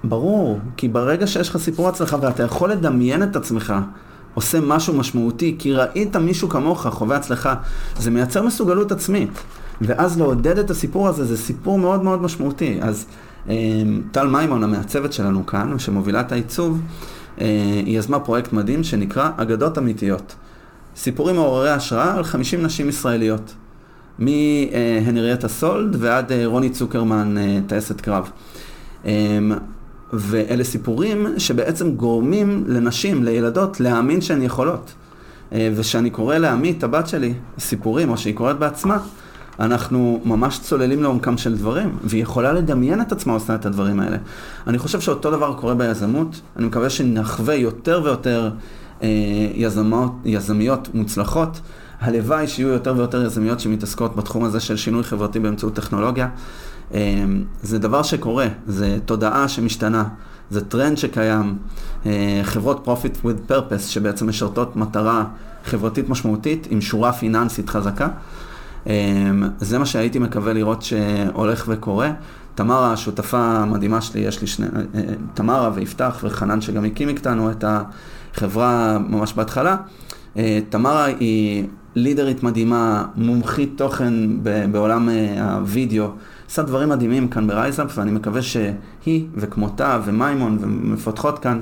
ברור, כי ברגע שיש לך סיפור הצלחה ואתה יכול לדמיין את עצמך עושה משהו משמעותי, כי ראית מישהו כמוך חווה הצלחה, זה מייצר מסוגלות עצמית. ואז לעודד את הסיפור הזה, זה סיפור מאוד מאוד משמעותי. אז אה, טל מימון, המעצבת שלנו כאן, שמובילה את העיצוב, אה, היא יזמה פרויקט מדהים שנקרא אגדות אמיתיות. סיפורים מעוררי השראה על 50 נשים ישראליות. מהנרייטה סולד ועד אה, רוני צוקרמן, אה, טייסת קרב. ואלה סיפורים שבעצם גורמים לנשים, לילדות, להאמין שהן יכולות. וכשאני קורא לעמית, הבת שלי, סיפורים, או שהיא קוראת בעצמה, אנחנו ממש צוללים לעומקם של דברים, והיא יכולה לדמיין את עצמה עושה את הדברים האלה. אני חושב שאותו דבר קורה ביזמות, אני מקווה שנחווה יותר ויותר אה, יזמות, יזמיות מוצלחות. הלוואי שיהיו יותר ויותר יזמיות שמתעסקות בתחום הזה של שינוי חברתי באמצעות טכנולוגיה. אה, זה דבר שקורה, זה תודעה שמשתנה, זה טרנד שקיים. אה, חברות Profit with Purpose שבעצם משרתות מטרה חברתית משמעותית עם שורה פיננסית חזקה. זה מה שהייתי מקווה לראות שהולך וקורה. תמרה, השותפה המדהימה שלי, יש לי שני, אה, אה, תמרה ויפתח וחנן שגם הקים איתנו את החברה ממש בהתחלה. אה, תמרה היא לידרית מדהימה, מומחית תוכן בעולם הווידאו, עושה דברים מדהימים כאן ב RiseUp, ואני מקווה שהיא וכמותה והמון מפתחות כאן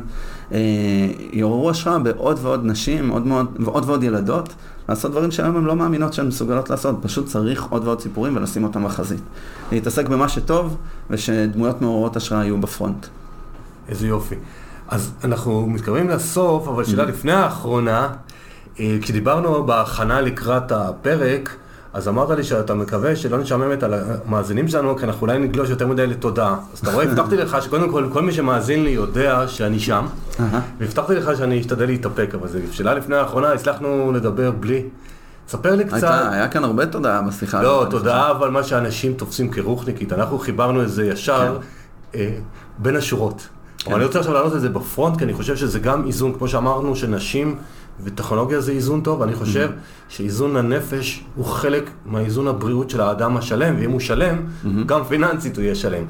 יעוררו השראה בעוד ועוד נשים, עוד מאוד, ועוד ועוד ילדות. לעשות דברים שהיום הן לא מאמינות שהן מסוגלות לעשות, פשוט צריך עוד ועוד סיפורים ולשים אותם בחזית. להתעסק במה שטוב, ושדמויות מעוררות השראה יהיו ב front. איזה יופי. אז אנחנו מתקרבים לסוף, אבל שאלה mm-hmm. לפני האחרונה, אה, כשדיברנו בהכנה לקראת הפרק, אז אמרת לי שאתה מקווה שלא נשעמם את המאזינים שלנו, כי אנחנו אולי נגלוש יותר מדי לתודעה. אז אתה רואה, הבטחתי לך שקודם כל, כל מי שמאזין לי יודע שאני שם, והבטחתי לך שאני אשתדל להתאפק, אבל זו שאלה לפני האחרונה, הצלחנו לדבר בלי. ספר לי קצת. הייתה, היה כאן הרבה תודעה בשיחה. לא, תודעה, אבל מה שאנשים תופסים כרוחניקית. אנחנו חיברנו את זה ישר כן. אה, בין השורות. כן. אבל אני רוצה עכשיו להעלות את זה בפרונט, כי אני חושב שזה גם איזון, כמו שאמרנו, שנשים וטכנולוגיה זה איזון טוב, אני חושב mm-hmm. שאיזון הנפש הוא חלק מהאיזון הבריאות של האדם השלם, ואם הוא שלם, mm-hmm. גם פיננסית הוא יהיה שלם.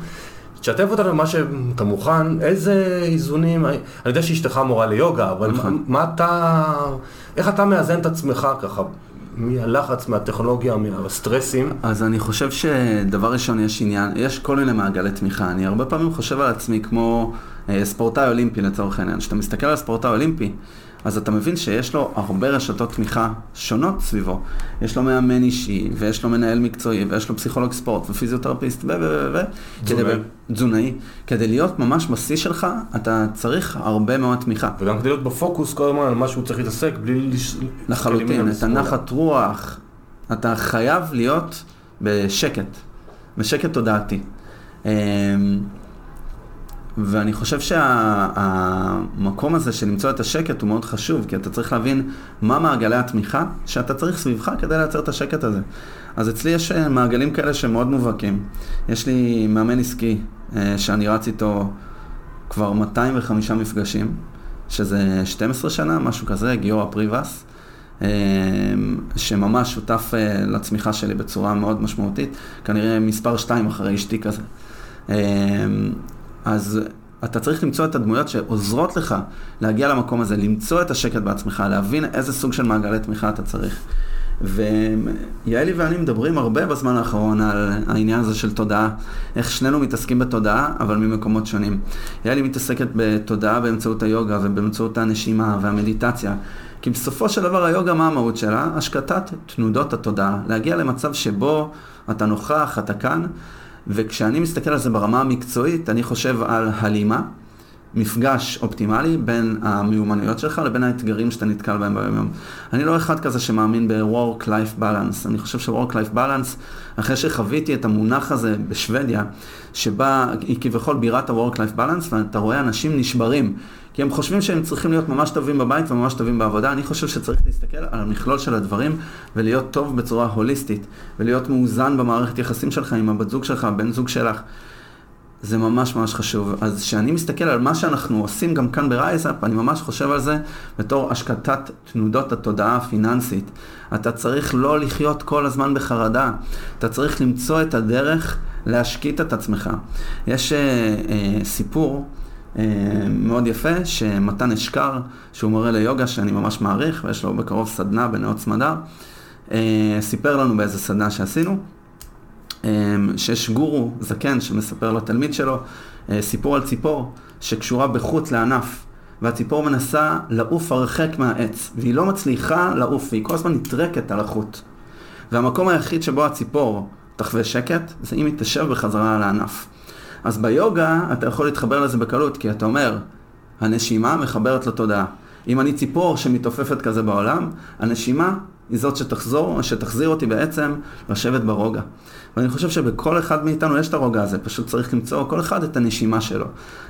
תשתף אותנו במה שאתה מוכן, איזה איזונים, אני יודע שאשתך מורה ליוגה, אבל מה, נכון. מה אתה, איך אתה מאזן את עצמך ככה? מהלחץ, מהטכנולוגיה, מהסטרסים? אז אני חושב שדבר ראשון יש עניין, יש כל מיני מעגלי תמיכה. אני הרבה פעמים חושב על עצמי כמו ספורטאי אולימפי לצורך העניין. כשאתה מסתכל על ספורטאי אולימפי, אז אתה מבין שיש לו הרבה רשתות תמיכה שונות סביבו. יש לו מאמן אישי, ויש לו מנהל מקצועי, ויש לו פסיכולוג ספורט, ופיזיותרפיסט, ו... ו... ו... תזונאי. תזונאי. כדי להיות ממש בשיא שלך, אתה צריך הרבה מאוד תמיכה. וגם כדי להיות בפוקוס כל הזמן על מה שהוא צריך להתעסק, בלי... לחלוטין, את הנחת רוח. אתה חייב להיות בשקט, בשקט תודעתי. ואני חושב שהמקום שה, הזה של למצוא את השקט הוא מאוד חשוב, כי אתה צריך להבין מה מעגלי התמיכה שאתה צריך סביבך כדי לייצר את השקט הזה. אז אצלי יש אה, מעגלים כאלה שהם מאוד מובהקים. יש לי מאמן עסקי אה, שאני רץ איתו כבר 205 מפגשים, שזה 12 שנה, משהו כזה, גיורא פריבס. אה, שממש שותף לצמיחה שלי בצורה מאוד משמעותית, כנראה מספר 2 אחרי אשתי כזה. אז אתה צריך למצוא את הדמויות שעוזרות לך להגיע למקום הזה, למצוא את השקט בעצמך, להבין איזה סוג של מעגלי תמיכה אתה צריך. ויעלי ואני מדברים הרבה בזמן האחרון על העניין הזה של תודעה, איך שנינו מתעסקים בתודעה, אבל ממקומות שונים. יעלי מתעסקת בתודעה באמצעות היוגה ובאמצעות הנשימה והמדיטציה. כי בסופו של דבר היוגה, מה המהות שלה? השקטת תנודות התודעה. להגיע למצב שבו אתה נוכח, אתה כאן, וכשאני מסתכל על זה ברמה המקצועית, אני חושב על הלימה, מפגש אופטימלי בין המיומנויות שלך לבין האתגרים שאתה נתקל בהם ביום יום. אני לא אחד כזה שמאמין ב-work-life balance. אני חושב ש-work-life balance, אחרי שחוויתי את המונח הזה בשוודיה, שבה היא כביכול בירת ה-work-life balance, ואתה רואה אנשים נשברים. כי הם חושבים שהם צריכים להיות ממש טובים בבית וממש טובים בעבודה. אני חושב שצריך להסתכל על המכלול של הדברים ולהיות טוב בצורה הוליסטית, ולהיות מאוזן במערכת יחסים שלך עם הבת זוג שלך, הבן זוג שלך. זה ממש ממש חשוב. אז כשאני מסתכל על מה שאנחנו עושים גם כאן ב RiseUp, אני ממש חושב על זה בתור השקטת תנודות התודעה הפיננסית. אתה צריך לא לחיות כל הזמן בחרדה, אתה צריך למצוא את הדרך להשקיט את עצמך. יש אה, אה, סיפור מאוד יפה, שמתן אשכר, שהוא מורה ליוגה שאני ממש מעריך, ויש לו בקרוב סדנה בנאות סמדר, אה, סיפר לנו באיזה סדנה שעשינו, אה, שיש גורו זקן שמספר לתלמיד שלו סיפור על ציפור שקשורה בחוט לענף. והציפור מנסה לעוף הרחק מהעץ, והיא לא מצליחה לעוף, והיא כל הזמן נטרקת על החוט. והמקום היחיד שבו הציפור תחווה שקט, זה אם היא תשב בחזרה על הענף. אז ביוגה אתה יכול להתחבר לזה בקלות, כי אתה אומר, הנשימה מחברת לתודעה. אם אני ציפור שמתעופפת כזה בעולם, הנשימה היא זאת שתחזור, שתחזיר אותי בעצם לשבת ברוגע. ואני חושב שבכל אחד מאיתנו יש את הרוגע הזה, פשוט צריך למצוא כל אחד את הנשימה שלו.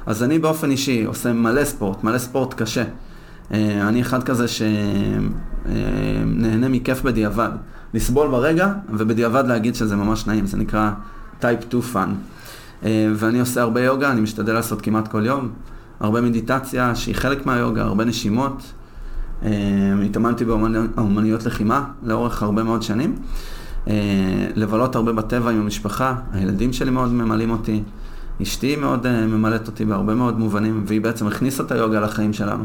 אז אני באופן אישי עושה מלא ספורט, מלא ספורט קשה. אה, אני אחד כזה שנהנה מכיף בדיעבד. לסבול ברגע ובדיעבד להגיד שזה ממש נעים, זה נקרא type 2 fun. ואני עושה הרבה יוגה, אני משתדל לעשות כמעט כל יום. הרבה מדיטציה שהיא חלק מהיוגה, הרבה נשימות. אה, התאמנתי באומנויות לחימה לאורך הרבה מאוד שנים. אה, לבלות הרבה בטבע עם המשפחה, הילדים שלי מאוד ממלאים אותי. אשתי מאוד ממלאת אותי בהרבה מאוד מובנים, והיא בעצם הכניסה את היוגה לחיים שלנו.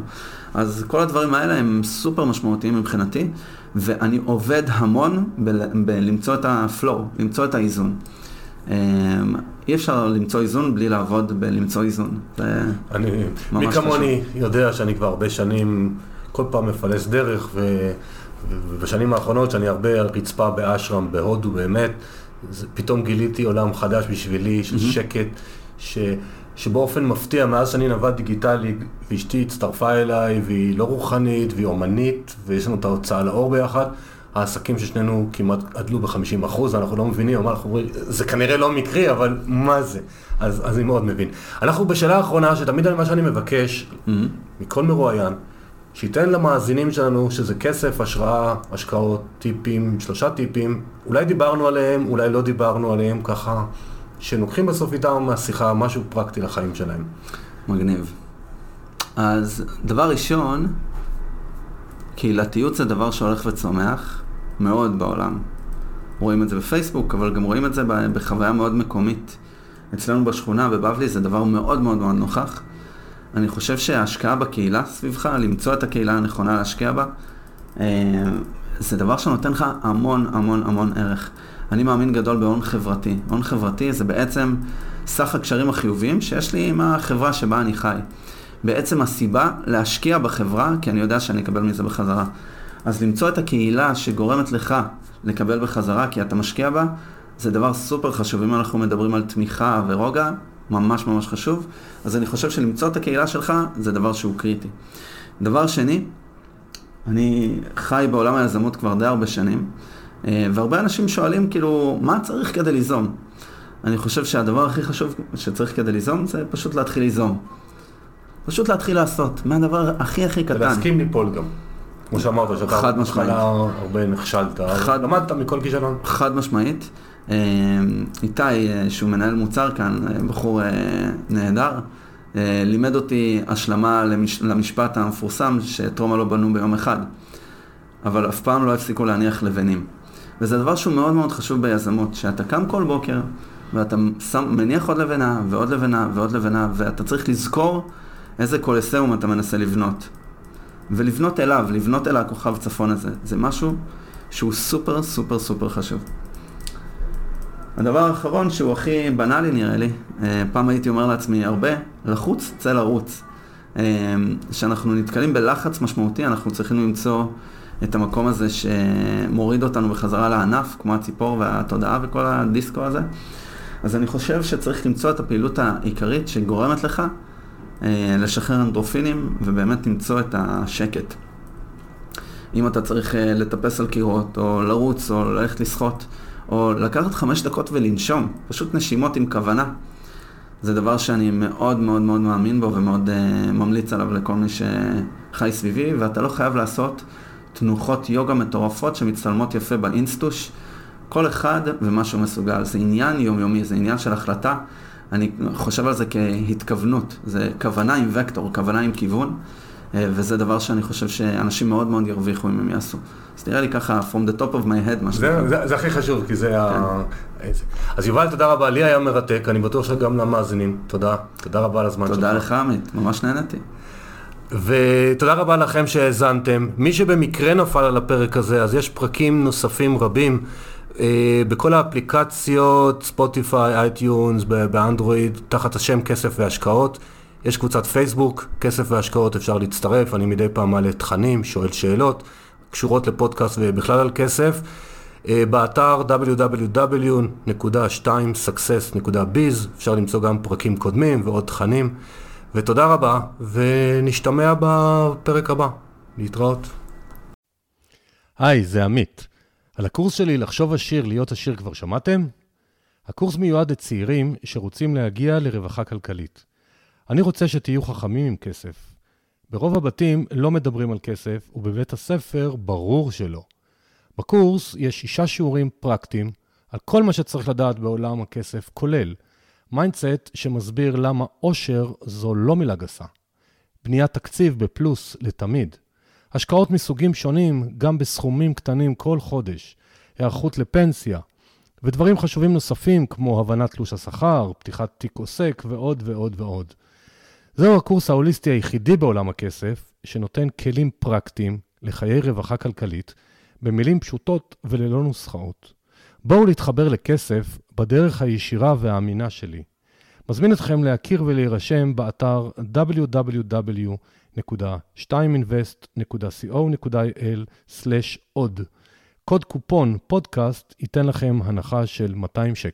אז כל הדברים האלה הם סופר משמעותיים מבחינתי, ואני עובד המון בלמצוא את הפלואו, למצוא את האיזון. Um, אי אפשר למצוא איזון בלי לעבוד בלמצוא איזון. אני, מי כמוני יודע שאני כבר הרבה שנים, כל פעם מפלס דרך, ו... ובשנים האחרונות שאני הרבה על רצפה באשרם בהודו באמת, זה, פתאום גיליתי עולם חדש בשבילי של mm-hmm. שקט, ש, שבאופן מפתיע, מאז שאני נווד דיגיטלי, ואשתי הצטרפה אליי, והיא לא רוחנית, והיא אומנית, ויש לנו את ההוצאה לאור ביחד, העסקים ששנינו כמעט גדלו ב-50 אחוז, אנחנו לא מבינים, אבל אנחנו אומרים, זה כנראה לא מקרי, אבל מה זה? אז, אז אני מאוד מבין. אנחנו בשאלה האחרונה, שתמיד על מה שאני מבקש, mm-hmm. מכל מרואיין, שייתן למאזינים שלנו, שזה כסף, השראה, השקעות, טיפים, שלושה טיפים, אולי דיברנו עליהם, אולי לא דיברנו עליהם, ככה, שלוקחים בסוף איתם מהשיחה משהו פרקטי לחיים שלהם. מגניב. אז דבר ראשון, קהילתיות זה דבר שהולך וצומח מאוד בעולם. רואים את זה בפייסבוק, אבל גם רואים את זה בחוויה מאוד מקומית. אצלנו בשכונה, בבבלי, זה דבר מאוד מאוד מאוד נוכח. אני חושב שההשקעה בקהילה סביבך, למצוא את הקהילה הנכונה להשקיע בה, אה, זה דבר שנותן לך המון המון המון ערך. אני מאמין גדול בהון חברתי. הון חברתי זה בעצם סך הקשרים החיוביים שיש לי עם החברה שבה אני חי. בעצם הסיבה להשקיע בחברה, כי אני יודע שאני אקבל מזה בחזרה. אז למצוא את הקהילה שגורמת לך לקבל בחזרה, כי אתה משקיע בה, זה דבר סופר חשוב. אם אנחנו מדברים על תמיכה ורוגע, ממש ממש חשוב. אז אני חושב שלמצוא את הקהילה שלך זה דבר שהוא קריטי. דבר שני, אני חי בעולם היזמות כבר די הרבה שנים, אה, והרבה אנשים שואלים כאילו, מה צריך כדי ליזום? אני חושב שהדבר הכי חשוב שצריך כדי ליזום זה פשוט להתחיל ליזום. פשוט להתחיל לעשות, מהדבר הכי הכי קטן. ולהסכים ליפול גם. כמו שאמרת, שאתה חד משמעית. הרבה נכשלת, חד... למדת מכל כישלון. חד משמעית. אה, איתי, אה, שהוא מנהל מוצר כאן, אה, בחור נהדר, לימד אותי השלמה למשפט המפורסם שטרומה לא בנו ביום אחד, אבל אף פעם לא הפסיקו להניח לבנים. וזה דבר שהוא מאוד מאוד חשוב ביזמות, שאתה קם כל בוקר ואתה שם, מניח עוד לבנה ועוד לבנה ועוד לבנה, ואתה צריך לזכור איזה קולסיאום אתה מנסה לבנות. ולבנות אליו, לבנות אל הכוכב צפון הזה, זה משהו שהוא סופר סופר סופר חשוב. הדבר האחרון שהוא הכי בנאלי נראה לי, אה, פעם הייתי אומר לעצמי הרבה, לחוץ, צא לרוץ. כשאנחנו נתקלים בלחץ משמעותי, אנחנו צריכים למצוא את המקום הזה שמוריד אותנו בחזרה לענף, כמו הציפור והתודעה וכל הדיסקו הזה. אז אני חושב שצריך למצוא את הפעילות העיקרית שגורמת לך אה, לשחרר אנדרופינים ובאמת למצוא את השקט. אם אתה צריך אה, לטפס על קירות, או לרוץ, או ללכת לשחות, או לקחת חמש דקות ולנשום, פשוט נשימות עם כוונה. זה דבר שאני מאוד מאוד מאוד מאמין בו ומאוד uh, ממליץ עליו לכל מי שחי סביבי, ואתה לא חייב לעשות תנוחות יוגה מטורפות שמצטלמות יפה באינסטוש. כל אחד ומה שהוא מסוגל. זה עניין יומיומי, זה עניין של החלטה. אני חושב על זה כהתכוונות, זה כוונה עם וקטור, כוונה עם כיוון. אה, וזה דבר שאני חושב שאנשים מאוד מאוד ירוויחו אם הם יעשו. אז נראה לי ככה, from the top of my head, מה שאתה זה, זה הכי חשוב, כי זה כן. ה... אז יובל, תודה רבה, לי היה מרתק, אני בטוח שגם למאזינים. תודה, תודה רבה על הזמן שלך. תודה לך, עמית, ממש נהנתי. ותודה רבה לכם שהאזנתם. מי שבמקרה נפל על הפרק הזה, אז יש פרקים נוספים רבים. אה, בכל האפליקציות, ספוטיפיי, iTunes, באנדרואיד, תחת השם כסף והשקעות. יש קבוצת פייסבוק, כסף והשקעות, אפשר להצטרף, אני מדי פעם מעלה תכנים, שואל שאלות, קשורות לפודקאסט ובכלל על כסף. אה, באתר www.2success.biz אפשר למצוא גם פרקים קודמים ועוד תכנים. ותודה רבה, ונשתמע בפרק הבא. להתראות. היי, זה עמית. על הקורס שלי לחשוב עשיר, להיות עשיר כבר שמעתם? הקורס מיועד לצעירים שרוצים להגיע לרווחה כלכלית. אני רוצה שתהיו חכמים עם כסף. ברוב הבתים לא מדברים על כסף, ובבית הספר ברור שלא. בקורס יש שישה שיעורים פרקטיים על כל מה שצריך לדעת בעולם הכסף, כולל mindset שמסביר למה עושר זו לא מילה גסה. בניית תקציב בפלוס לתמיד. השקעות מסוגים שונים, גם בסכומים קטנים כל חודש. היערכות לפנסיה. ודברים חשובים נוספים כמו הבנת תלוש השכר, פתיחת תיק עוסק ועוד ועוד ועוד. זהו הקורס ההוליסטי היחידי בעולם הכסף, שנותן כלים פרקטיים לחיי רווחה כלכלית, במילים פשוטות וללא נוסחאות. בואו להתחבר לכסף בדרך הישירה והאמינה שלי. מזמין אתכם להכיר ולהירשם באתר www.2invest.co.il/עוד. קוד קופון פודקאסט ייתן לכם הנחה של 200 שקל.